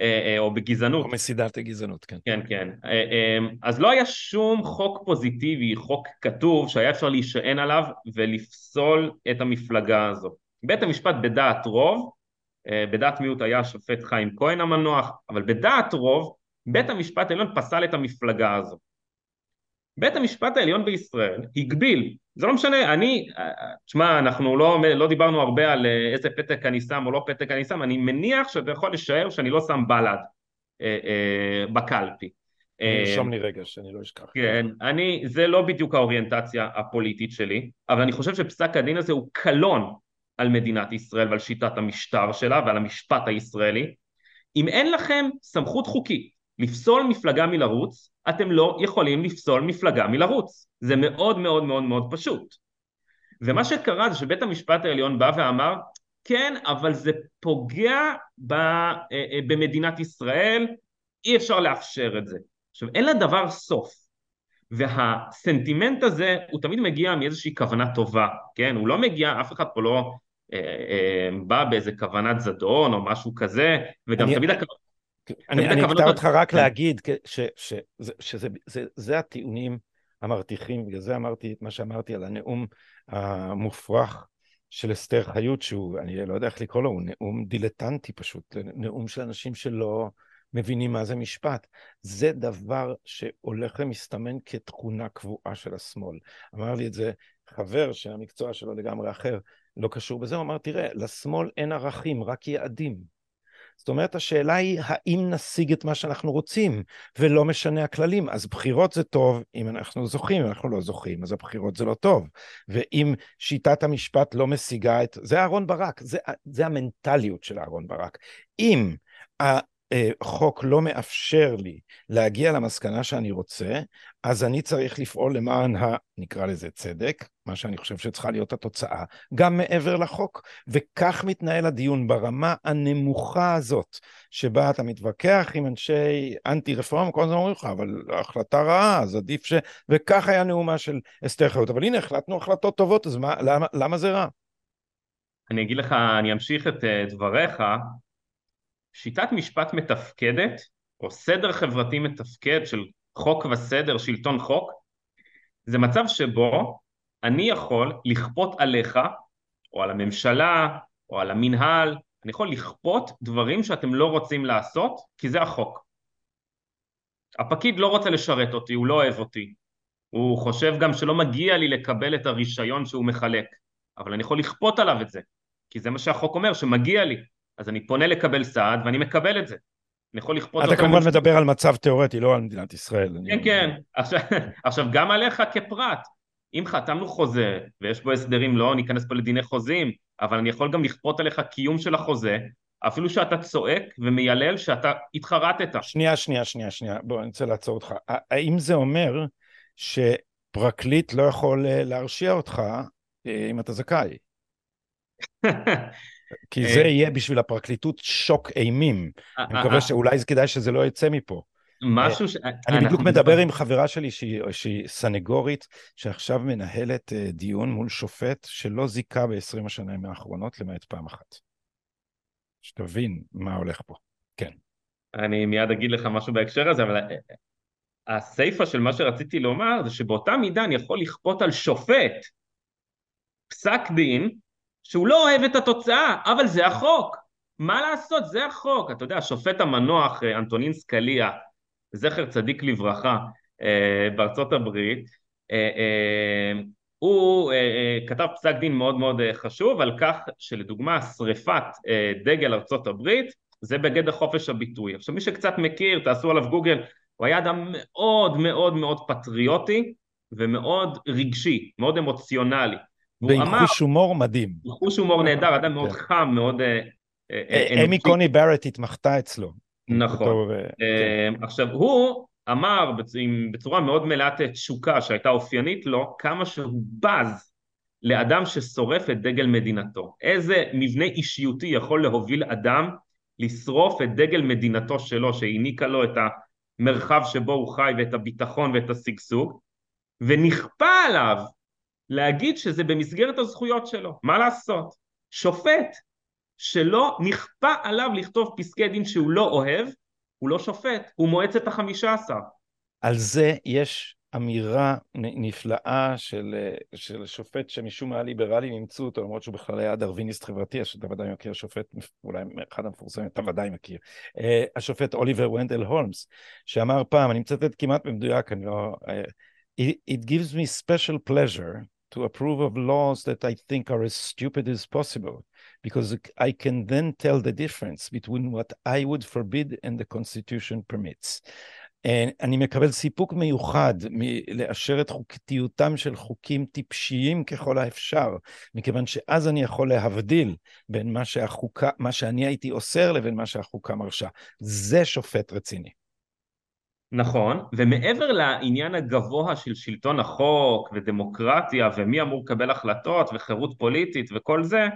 אה, אה, או בגזענות. או מסידת הגזענות, כן. כן, כן. אה, אז לא היה שום חוק פוזיטיבי, חוק כתוב, שהיה אפשר להישען עליו ולפסול את המפלגה הזו. בית המשפט בדעת רוב, בדעת מיעוט היה השופט חיים כהן המנוח, אבל בדעת רוב, בית המשפט העליון פסל את המפלגה הזו. בית המשפט העליון בישראל הגביל, זה לא משנה, אני, תשמע, אנחנו לא, לא דיברנו הרבה על אה, איזה פתק אני שם או לא פתק אני שם, אני מניח שאתה יכול לשער שאני לא שם בל"ד אה, אה, בקלפי. נרשום לי רגע שאני לא אשכח. כן, אני, זה לא בדיוק האוריינטציה הפוליטית שלי, אבל אני חושב שפסק הדין הזה הוא קלון על מדינת ישראל ועל שיטת המשטר שלה ועל המשפט הישראלי. אם אין לכם סמכות חוקית לפסול מפלגה מלרוץ, אתם לא יכולים לפסול מפלגה מלרוץ. זה מאוד מאוד מאוד מאוד פשוט. ומה שקרה זה שבית המשפט העליון בא ואמר, כן, אבל זה פוגע ב, אה, אה, במדינת ישראל, אי אפשר לאפשר את זה. עכשיו, אין לדבר סוף. והסנטימנט הזה הוא תמיד מגיע מאיזושהי כוונה טובה, כן? הוא לא מגיע, אף אחד פה לא אה, אה, בא באיזה כוונת זדון או משהו כזה, וגם אני, תמיד הכוונה... אני, אני אקטע אותך רק כן. להגיד שזה הטיעונים המרתיחים, בגלל זה אמרתי את מה שאמרתי על הנאום המופרך של אסתר חיות, שהוא, אני לא יודע איך לקרוא לו, הוא נאום דילטנטי פשוט, נאום של אנשים שלא מבינים מה זה משפט. זה דבר שהולך ומסתמן כתכונה קבועה של השמאל. אמר לי את זה חבר שהמקצוע שלו לגמרי אחר, לא קשור בזה, הוא אמר, תראה, לשמאל אין ערכים, רק יעדים. זאת אומרת, השאלה היא האם נשיג את מה שאנחנו רוצים, ולא משנה הכללים. אז בחירות זה טוב אם אנחנו זוכים, אם אנחנו לא זוכים, אז הבחירות זה לא טוב. ואם שיטת המשפט לא משיגה את... זה אהרון ברק, זה, זה המנטליות של אהרון ברק. אם החוק לא מאפשר לי להגיע למסקנה שאני רוצה, אז אני צריך לפעול למען ה... נקרא לזה צדק, מה שאני חושב שצריכה להיות התוצאה, גם מעבר לחוק. וכך מתנהל הדיון ברמה הנמוכה הזאת, שבה אתה מתווכח עם אנשי אנטי רפורמה, כל הזמן אומרים לך, אבל החלטה רעה, אז עדיף ש... וכך היה נאומה של אסתר חיות. אבל הנה, החלטנו החלטות טובות, אז מה, למה, למה זה רע? אני אגיד לך, אני אמשיך את אה, דבריך. שיטת משפט מתפקדת, או סדר חברתי מתפקד של חוק וסדר, שלטון חוק, זה מצב שבו אני יכול לכפות עליך, או על הממשלה, או על המינהל, אני יכול לכפות דברים שאתם לא רוצים לעשות, כי זה החוק. הפקיד לא רוצה לשרת אותי, הוא לא אוהב אותי. הוא חושב גם שלא מגיע לי לקבל את הרישיון שהוא מחלק, אבל אני יכול לכפות עליו את זה, כי זה מה שהחוק אומר, שמגיע לי. אז אני פונה לקבל סעד ואני מקבל את זה. אני יכול לכפות... אתה כמובן מדבר על מצב תיאורטי, לא על מדינת ישראל. כן, כן. עכשיו, עכשיו, גם עליך כפרט, אם חתמנו חוזה, ויש בו הסדרים, לא ניכנס פה לדיני חוזים, אבל אני יכול גם לכפות עליך קיום של החוזה, אפילו שאתה צועק ומיילל שאתה התחרטת. שנייה, שנייה, שנייה, שנייה. בוא, אני רוצה לעצור אותך. האם זה אומר שפרקליט לא יכול אה, להרשיע אותך אה, אם אתה זכאי? כי זה אה, יהיה בשביל הפרקליטות שוק אימים. אה, אני מקווה אה, שאולי כדאי שזה לא יצא מפה. משהו ש... אני בדיוק מדבר עם חברה שלי שהיא, שהיא סנגורית, שעכשיו מנהלת דיון מול שופט שלא זיכה ב-20 השנים האחרונות, למעט פעם אחת. שתבין מה הולך פה. כן. אני מיד אגיד לך משהו בהקשר הזה, אבל הסיפה של מה שרציתי לומר זה שבאותה מידה אני יכול לכפות על שופט פסק דין שהוא לא אוהב את התוצאה, אבל זה החוק. מה לעשות, זה החוק. אתה יודע, השופט המנוח אה, אנטונין סקליה, זכר צדיק לברכה, אה, בארצות הברית, אה, הוא כתב פסק דין מאוד מאוד חשוב על כך שלדוגמה שריפת דגל ארצות הברית זה בגדר חופש הביטוי. עכשיו מי שקצת מכיר, תעשו עליו גוגל, הוא היה אדם מאוד מאוד מאוד פטריוטי ומאוד רגשי, מאוד אמוציונלי. ועם חוש הומור מדהים. חוש הומור נהדר, אדם מאוד כן. חם, מאוד... אה, אה, אה, אמי קוני ברט התמחתה אצלו. נכון. כן. עכשיו, הוא אמר בצורה מאוד מלאת תשוקה שהייתה אופיינית לו, כמה שהוא בז לאדם ששורף את דגל מדינתו. איזה מבנה אישיותי יכול להוביל אדם לשרוף את דגל מדינתו שלו, שהעניקה לו את המרחב שבו הוא חי ואת הביטחון ואת השגשוג, ונכפה עליו להגיד שזה במסגרת הזכויות שלו, מה לעשות? שופט שלא נכפה עליו לכתוב פסקי דין שהוא לא אוהב, הוא לא שופט, הוא מועצת החמישה עשר. על זה יש אמירה נפלאה של, של שופט שמשום מה ליברלים אימצו אותו, למרות שהוא בכלל היה דרוויניסט חברתי, שאתה ודאי מכיר, שופט, אולי אחד המפורסמים, אתה ודאי מכיר, אה, השופט אוליבר ונדל הולמס, שאמר פעם, אני מצטט כמעט במדויק, אני לא... אה, it, it gives me special pleasure to approve of laws that I think are as stupid as possible, because I can then tell the difference between what I would forbid and the Constitution permits. אני מקבל סיפוק מיוחד מלאשר את חוקתיותם של חוקים טיפשיים ככל האפשר, מכיוון שאז אני יכול להבדיל בין מה שהחוקה, מה שאני הייתי אוסר לבין מה שהחוקה מרשה. זה שופט רציני. נכון, ומעבר לעניין הגבוה של שלטון החוק ודמוקרטיה ומי אמור לקבל החלטות וחירות פוליטית וכל זה,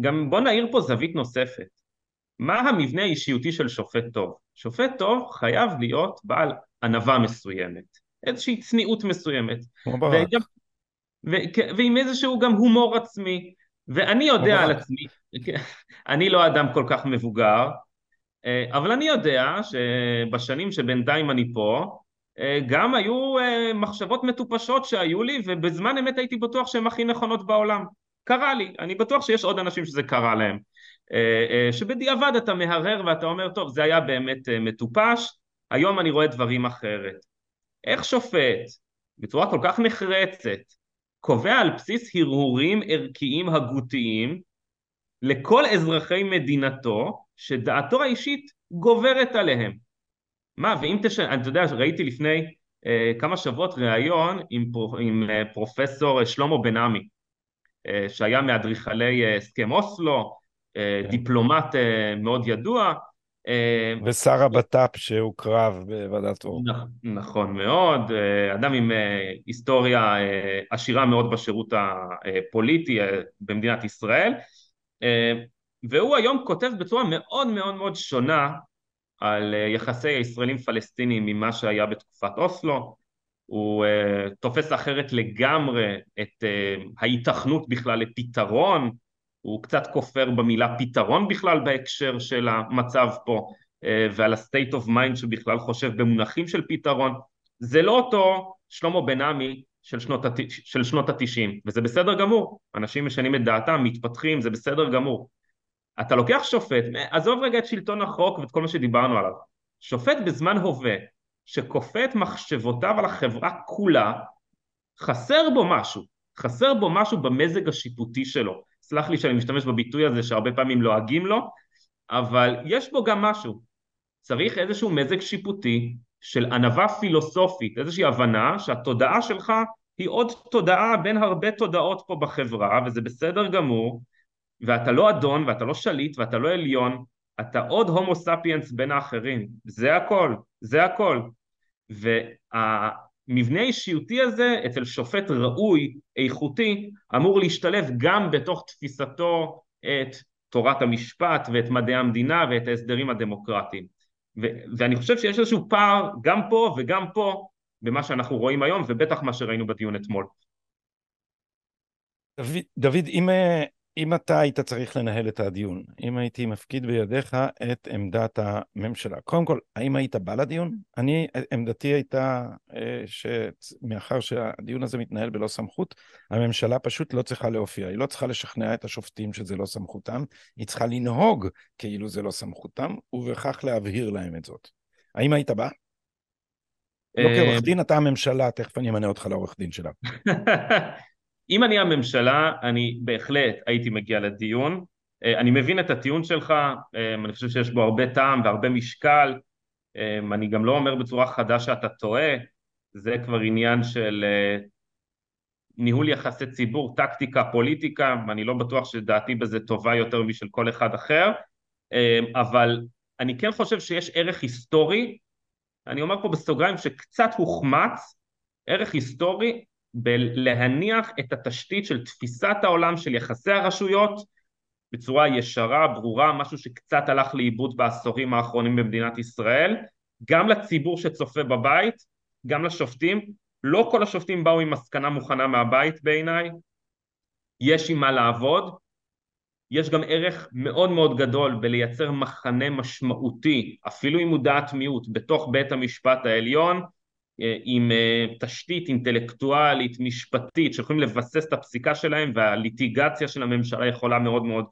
גם בוא נעיר פה זווית נוספת. מה המבנה האישיותי של שופט טוב? שופט טוב חייב להיות בעל ענווה מסוימת, איזושהי צניעות מסוימת. וגם, ו, ועם איזשהו גם הומור עצמי. ואני יודע על עצמי, אני לא אדם כל כך מבוגר, אבל אני יודע שבשנים שבינתיים אני פה, אה, גם היו אה, מחשבות מטופשות שהיו לי, ובזמן אמת הייתי בטוח שהן הכי נכונות בעולם. קרה לי, אני בטוח שיש עוד אנשים שזה קרה להם. שבדיעבד אתה מהרהר ואתה אומר, טוב, זה היה באמת מטופש, היום אני רואה דברים אחרת. איך שופט, בצורה כל כך נחרצת, קובע על בסיס הרהורים ערכיים הגותיים לכל אזרחי מדינתו שדעתו האישית גוברת עליהם. מה, ואם תש... אתה יודע, ראיתי לפני אה, כמה שבועות ראיון עם, פר... עם אה, פרופסור שלמה בן עמי, אה, שהיה מאדריכלי אה, הסכם אוסלו, אה, כן. דיפלומט אה, מאוד ידוע, אה, ושר הבט"פ שהוקרב בוועדת אור. נכון מאוד, אה, אדם עם אה, היסטוריה עשירה מאוד בשירות הפוליטי במדינת ישראל, והוא היום כותב בצורה מאוד מאוד מאוד שונה על יחסי הישראלים פלסטינים ממה שהיה בתקופת אוסלו, הוא תופס אחרת לגמרי את ההיתכנות בכלל לפתרון. הוא קצת כופר במילה פתרון בכלל בהקשר של המצב פה אה, ועל ה-state of mind שבכלל חושב במונחים של פתרון. זה לא אותו שלמה בן עמי של שנות. של שנות התשעים וזה בסדר גמור. אנשים משנים את דעתם מתפתחים זה בסדר גמור אתה לוקח שופט עזוב רגע את שלטון החוק ואת כל מה שדיברנו עליו שופט בזמן הווה שכופה את מחשבותיו על החברה כולה חסר בו משהו חסר בו משהו במזג השיפוטי שלו סלח לי שאני משתמש בביטוי הזה שהרבה פעמים לועגים לו, אבל יש בו גם משהו. צריך איזשהו מזג שיפוטי של ענווה פילוסופית, איזושהי הבנה שהתודעה שלך היא עוד תודעה בין הרבה תודעות פה בחברה, וזה בסדר גמור, ואתה לא אדון, ואתה לא שליט, ואתה לא עליון, אתה עוד הומו ספיאנס בין האחרים, זה הכל, זה הכל. וה... המבנה האישיותי הזה אצל שופט ראוי, איכותי, אמור להשתלב גם בתוך תפיסתו את תורת המשפט ואת מדעי המדינה ואת ההסדרים הדמוקרטיים. ו- ואני חושב שיש איזשהו פער גם פה וגם פה במה שאנחנו רואים היום ובטח מה שראינו בדיון אתמול. דוד, דוד אם אה, אם אתה היית צריך לנהל את הדיון, אם הייתי מפקיד בידיך את עמדת הממשלה, קודם כל, האם היית בא לדיון? אני, עמדתי הייתה אה, שמאחר שהדיון הזה מתנהל בלא סמכות, הממשלה פשוט לא צריכה להופיע, היא לא צריכה לשכנע את השופטים שזה לא סמכותם, היא צריכה לנהוג כאילו זה לא סמכותם, ובכך להבהיר להם את זאת. האם היית בא? לא אה, כעורך דין, אתה הממשלה, תכף אני אמנה אותך לעורך דין שלה. אם אני הממשלה, אני בהחלט הייתי מגיע לדיון. אה, אני מבין את הטיעון שלך, אה, אני חושב שיש בו הרבה טעם והרבה משקל. אה, אני גם לא אומר בצורה חדה שאתה טועה, זה כבר עניין של ניהול יחסי ציבור, טקטיקה, פוליטיקה, ואני לא בטוח שדעתי בזה טובה יותר משל כל אחד אחר, אבל אני כן חושב שיש ערך היסטורי, אני אומר פה בסוגריים שקצת הוחמץ, ערך היסטורי בלהניח את התשתית של תפיסת העולם של יחסי הרשויות בצורה ישרה, ברורה, משהו שקצת הלך לאיבוד בעשורים האחרונים במדינת ישראל, גם לציבור שצופה בבית, גם לשופטים, לא כל השופטים באו עם מסקנה מוכנה מהבית בעיניי, יש עם מה לעבוד, יש גם ערך מאוד מאוד גדול בלייצר מחנה משמעותי, אפילו אם הוא דעת מיעוט, בתוך בית המשפט העליון, עם אה, תשתית אינטלקטואלית, משפטית, שיכולים לבסס את הפסיקה שלהם והליטיגציה של הממשלה יכולה מאוד מאוד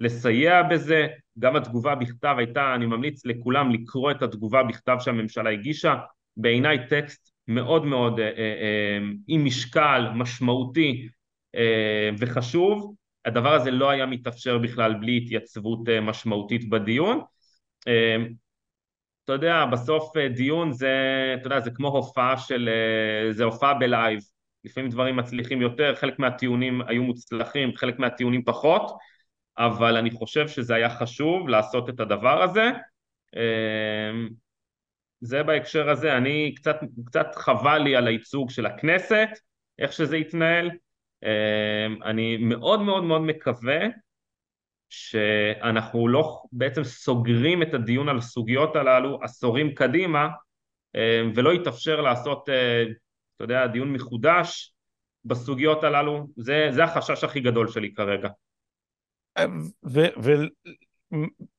לסייע בזה. גם התגובה בכתב הייתה, אני ממליץ לכולם לקרוא את התגובה בכתב שהממשלה הגישה, בעיניי טקסט מאוד מאוד אה, אה, עם משקל, משמעותי אה, וחשוב. הדבר הזה לא היה מתאפשר בכלל בלי התייצבות אה, משמעותית בדיון. אתה יודע, בסוף אה, דיון זה, אתה יודע, זה כמו הופעה של, אה, זה הופעה בלייב. לפעמים דברים מצליחים יותר, חלק מהטיעונים היו מוצלחים, חלק מהטיעונים פחות, אבל אני חושב שזה היה חשוב לעשות את הדבר הזה. אמ, זה בהקשר הזה, אני קצת, קצת חבל לי על הייצוג של הכנסת, איך שזה יתנהל. אמ, אני מאוד מאוד מאוד מקווה שאנחנו לא בעצם סוגרים את הדיון על הסוגיות הללו עשורים קדימה אה, ולא יתאפשר לעשות, אה, אתה יודע, דיון מחודש בסוגיות הללו, זה, זה החשש הכי גדול שלי כרגע.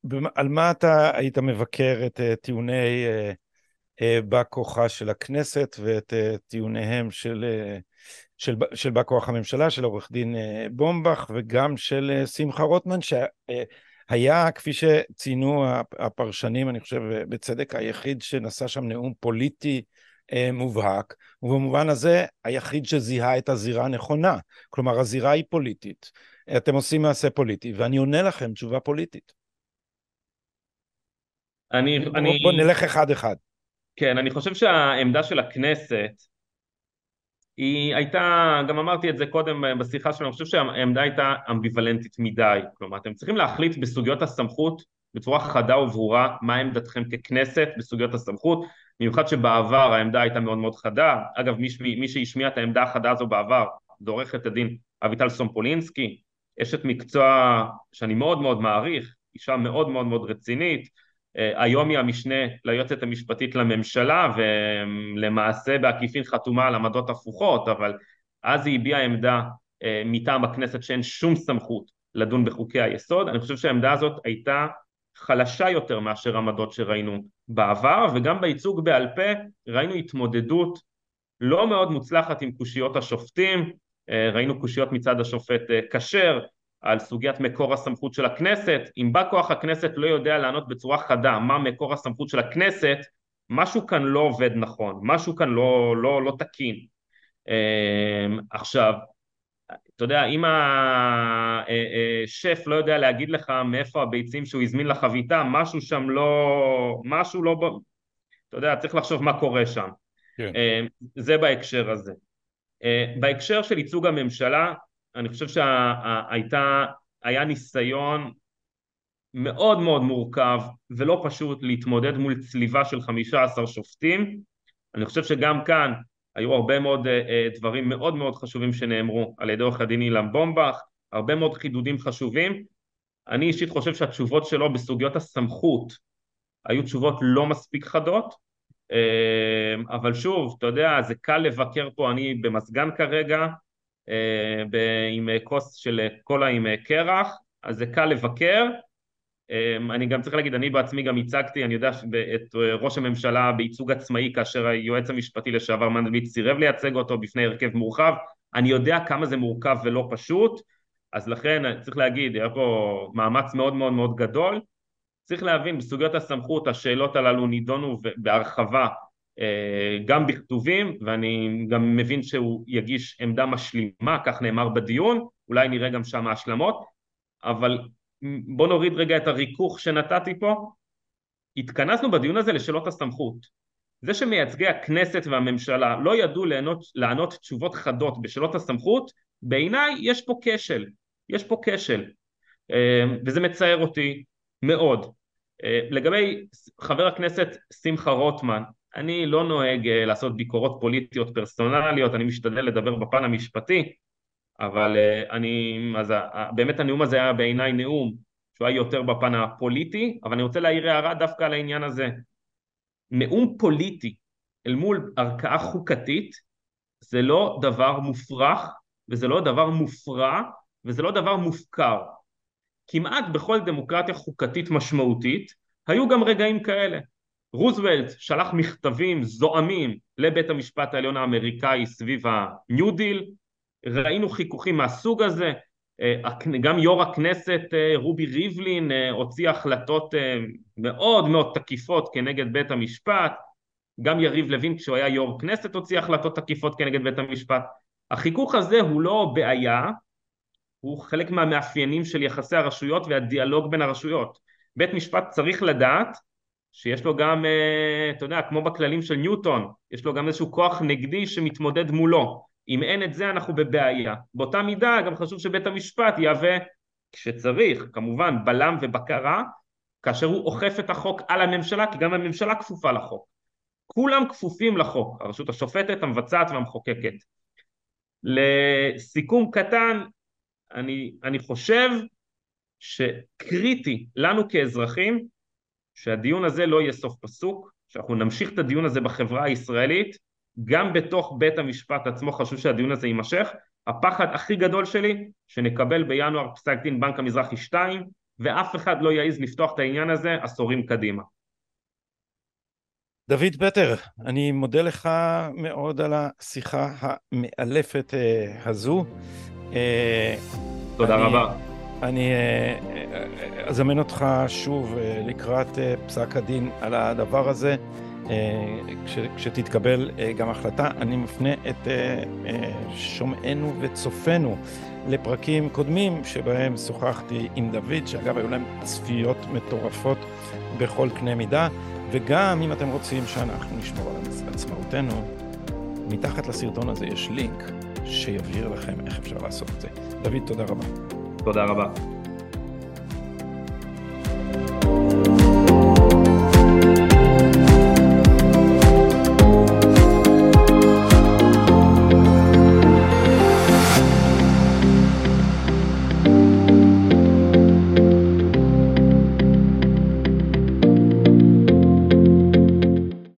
ועל מה אתה היית מבקר את אה, טיעוני בא כוחה של הכנסת ואת טיעוניהם של, של, של בא כוח הממשלה, של עורך דין בומבך וגם של שמחה רוטמן, שהיה, כפי שציינו הפרשנים, אני חושב בצדק, היחיד שנשא שם נאום פוליטי מובהק, ובמובן הזה היחיד שזיהה את הזירה הנכונה. כלומר, הזירה היא פוליטית. אתם עושים מעשה פוליטי, ואני עונה לכם תשובה פוליטית. אני... בוא, אני... בוא נלך אחד-אחד. כן, אני חושב שהעמדה של הכנסת היא הייתה, גם אמרתי את זה קודם בשיחה שלנו, אני חושב שהעמדה הייתה אמביוולנטית מדי. כלומר, אתם צריכים להחליט בסוגיות הסמכות בצורה חדה וברורה מה עמדתכם ככנסת בסוגיות הסמכות, במיוחד שבעבר העמדה הייתה מאוד מאוד חדה. אגב, מי, מי שהשמיע את העמדה החדה הזו בעבר זה עורכת הדין אביטל סומפולינסקי, אשת מקצוע שאני מאוד מאוד מעריך, אישה מאוד מאוד מאוד רצינית, אה, היום היא המשנה ליועצת המשפטית לממשלה ולמעשה בעקיפין חתומה על עמדות הפוכות, אבל אז היא הביעה עמדה אה, מטעם הכנסת שאין שום סמכות לדון בחוקי היסוד, אני חושב שהעמדה הזאת הייתה חלשה יותר מאשר עמדות שראינו בעבר, וגם בייצוג בעל פה ראינו התמודדות לא מאוד מוצלחת עם קושיות השופטים, אה, ראינו קושיות מצד השופט כשר, על סוגיית מקור הסמכות של הכנסת, אם בא כוח הכנסת לא יודע לענות בצורה חדה מה מקור הסמכות של הכנסת, משהו כאן לא עובד נכון, משהו כאן לא, לא, לא תקין. אמ, עכשיו, אתה יודע, אם השף לא יודע להגיד לך מאיפה הביצים שהוא הזמין לחביתה, משהו שם לא... משהו לא... אתה יודע, צריך לחשוב מה קורה שם. כן. אמ, זה בהקשר הזה. אמ, בהקשר של ייצוג הממשלה, אני חושב שהייתה, היה ניסיון מאוד מאוד מורכב ולא פשוט להתמודד מול צליבה של חמישה עשר שופטים. אני חושב שגם כאן היו הרבה מאוד uh, דברים מאוד מאוד חשובים שנאמרו על ידי עורך הדין אילן בומבך, הרבה מאוד חידודים חשובים. אני אישית חושב שהתשובות שלו בסוגיות הסמכות היו תשובות לא מספיק חדות, uh, אבל שוב, אתה יודע, זה קל לבקר פה, אני במזגן כרגע, אה, עם כוס של קולה עם קרח, אז זה קל לבקר. אה, אני גם צריך להגיד, אני בעצמי גם הצגתי, אני יודע, את ראש הממשלה בייצוג עצמאי כאשר היועץ המשפטי לשעבר מנדלבליט סירב לייצג אותו בפני הרכב מורחב, אני יודע כמה זה מורכב ולא פשוט, אז לכן צריך להגיד, היה פה מאמץ מאוד מאוד מאוד גדול. צריך להבין, בסוגיות הסמכות השאלות הללו נידונו בהרחבה אה, גם בכתובים ואני גם מבין שהוא יגיש עמדה משלימה, כך נאמר בדיון, אולי נראה גם שם השלמות, אבל בוא נוריד רגע את הריכוך שנתתי פה, התכנסנו בדיון הזה לשאלות הסמכות. זה שמייצגי הכנסת והממשלה לא ידעו לענות, לענות תשובות חדות בשאלות הסמכות, בעיניי יש פה כשל, יש פה כשל, אה, וזה מצער אותי מאוד. אה, לגבי חבר הכנסת שמחה רוטמן, אני לא נוהג אה, לעשות ביקורות פוליטיות פרסונליות, אני משתדל לדבר בפן המשפטי, אבל אה, אני, אז באמת הנאום הזה היה בעיניי נאום שהוא היה יותר בפן הפוליטי, אבל אני רוצה להעיר הערה דווקא על העניין הזה. נאום פוליטי אל מול ערכאה חוקתית זה לא דבר מופרך וזה לא דבר מופרע וזה לא דבר מופקר. כמעט בכל דמוקרטיה חוקתית משמעותית היו גם רגעים כאלה. רוזוולט שלח מכתבים זועמים לבית המשפט העליון האמריקאי סביב הניו דיל, ראינו חיכוכים מהסוג הזה, אה, גם יו"ר הכנסת אה, רובי ריבלין אה, הוציא החלטות מאוד מאוד תקיפות כנגד בית המשפט, גם יריב לוין כשהוא היה יו"ר כנסת הוציא החלטות תקיפות כנגד בית המשפט. החיכוך הזה הוא לא בעיה, הוא חלק מהמאפיינים של יחסי הרשויות והדיאלוג בין הרשויות. בית משפט צריך לדעת שיש לו גם, אה, אתה יודע, כמו בכללים של ניוטון, יש לו גם איזשהו כוח נגדי שמתמודד מולו. אם אין את זה אנחנו בבעיה. באותה מידה גם חשוב שבית המשפט יהווה, כשצריך, כמובן, בלם ובקרה, כאשר הוא אוכף את החוק על הממשלה, כי גם הממשלה כפופה לחוק. כולם כפופים לחוק, הרשות השופטת, המבצעת והמחוקקת. לסיכום קטן, אני, אני חושב שקריטי לנו כאזרחים שהדיון הזה לא יהיה סוף פסוק, שאנחנו נמשיך את הדיון הזה בחברה הישראלית, גם בתוך בית המשפט עצמו חשוב שהדיון הזה יימשך. הפחד הכי גדול שלי, שנקבל בינואר פסק דין בנק המזרחי 2, ואף אחד לא יעז לפתוח את העניין הזה עשורים קדימה. דוד פטר, אני מודה לך מאוד על השיחה המאלפת הזו. תודה אני, רבה. אני אזמן אותך שוב לקראת פסק הדין על הדבר הזה. כש, כשתתקבל גם החלטה, אני מפנה את שומעינו וצופינו לפרקים קודמים שבהם שוחחתי עם דוד, שאגב היו להם צפיות מטורפות בכל קנה מידה, וגם אם אתם רוצים שאנחנו נשמור על עצמאותנו, מתחת לסרטון הזה יש לינק שיבהיר לכם איך אפשר לעשות את זה. דוד, תודה רבה. תודה רבה.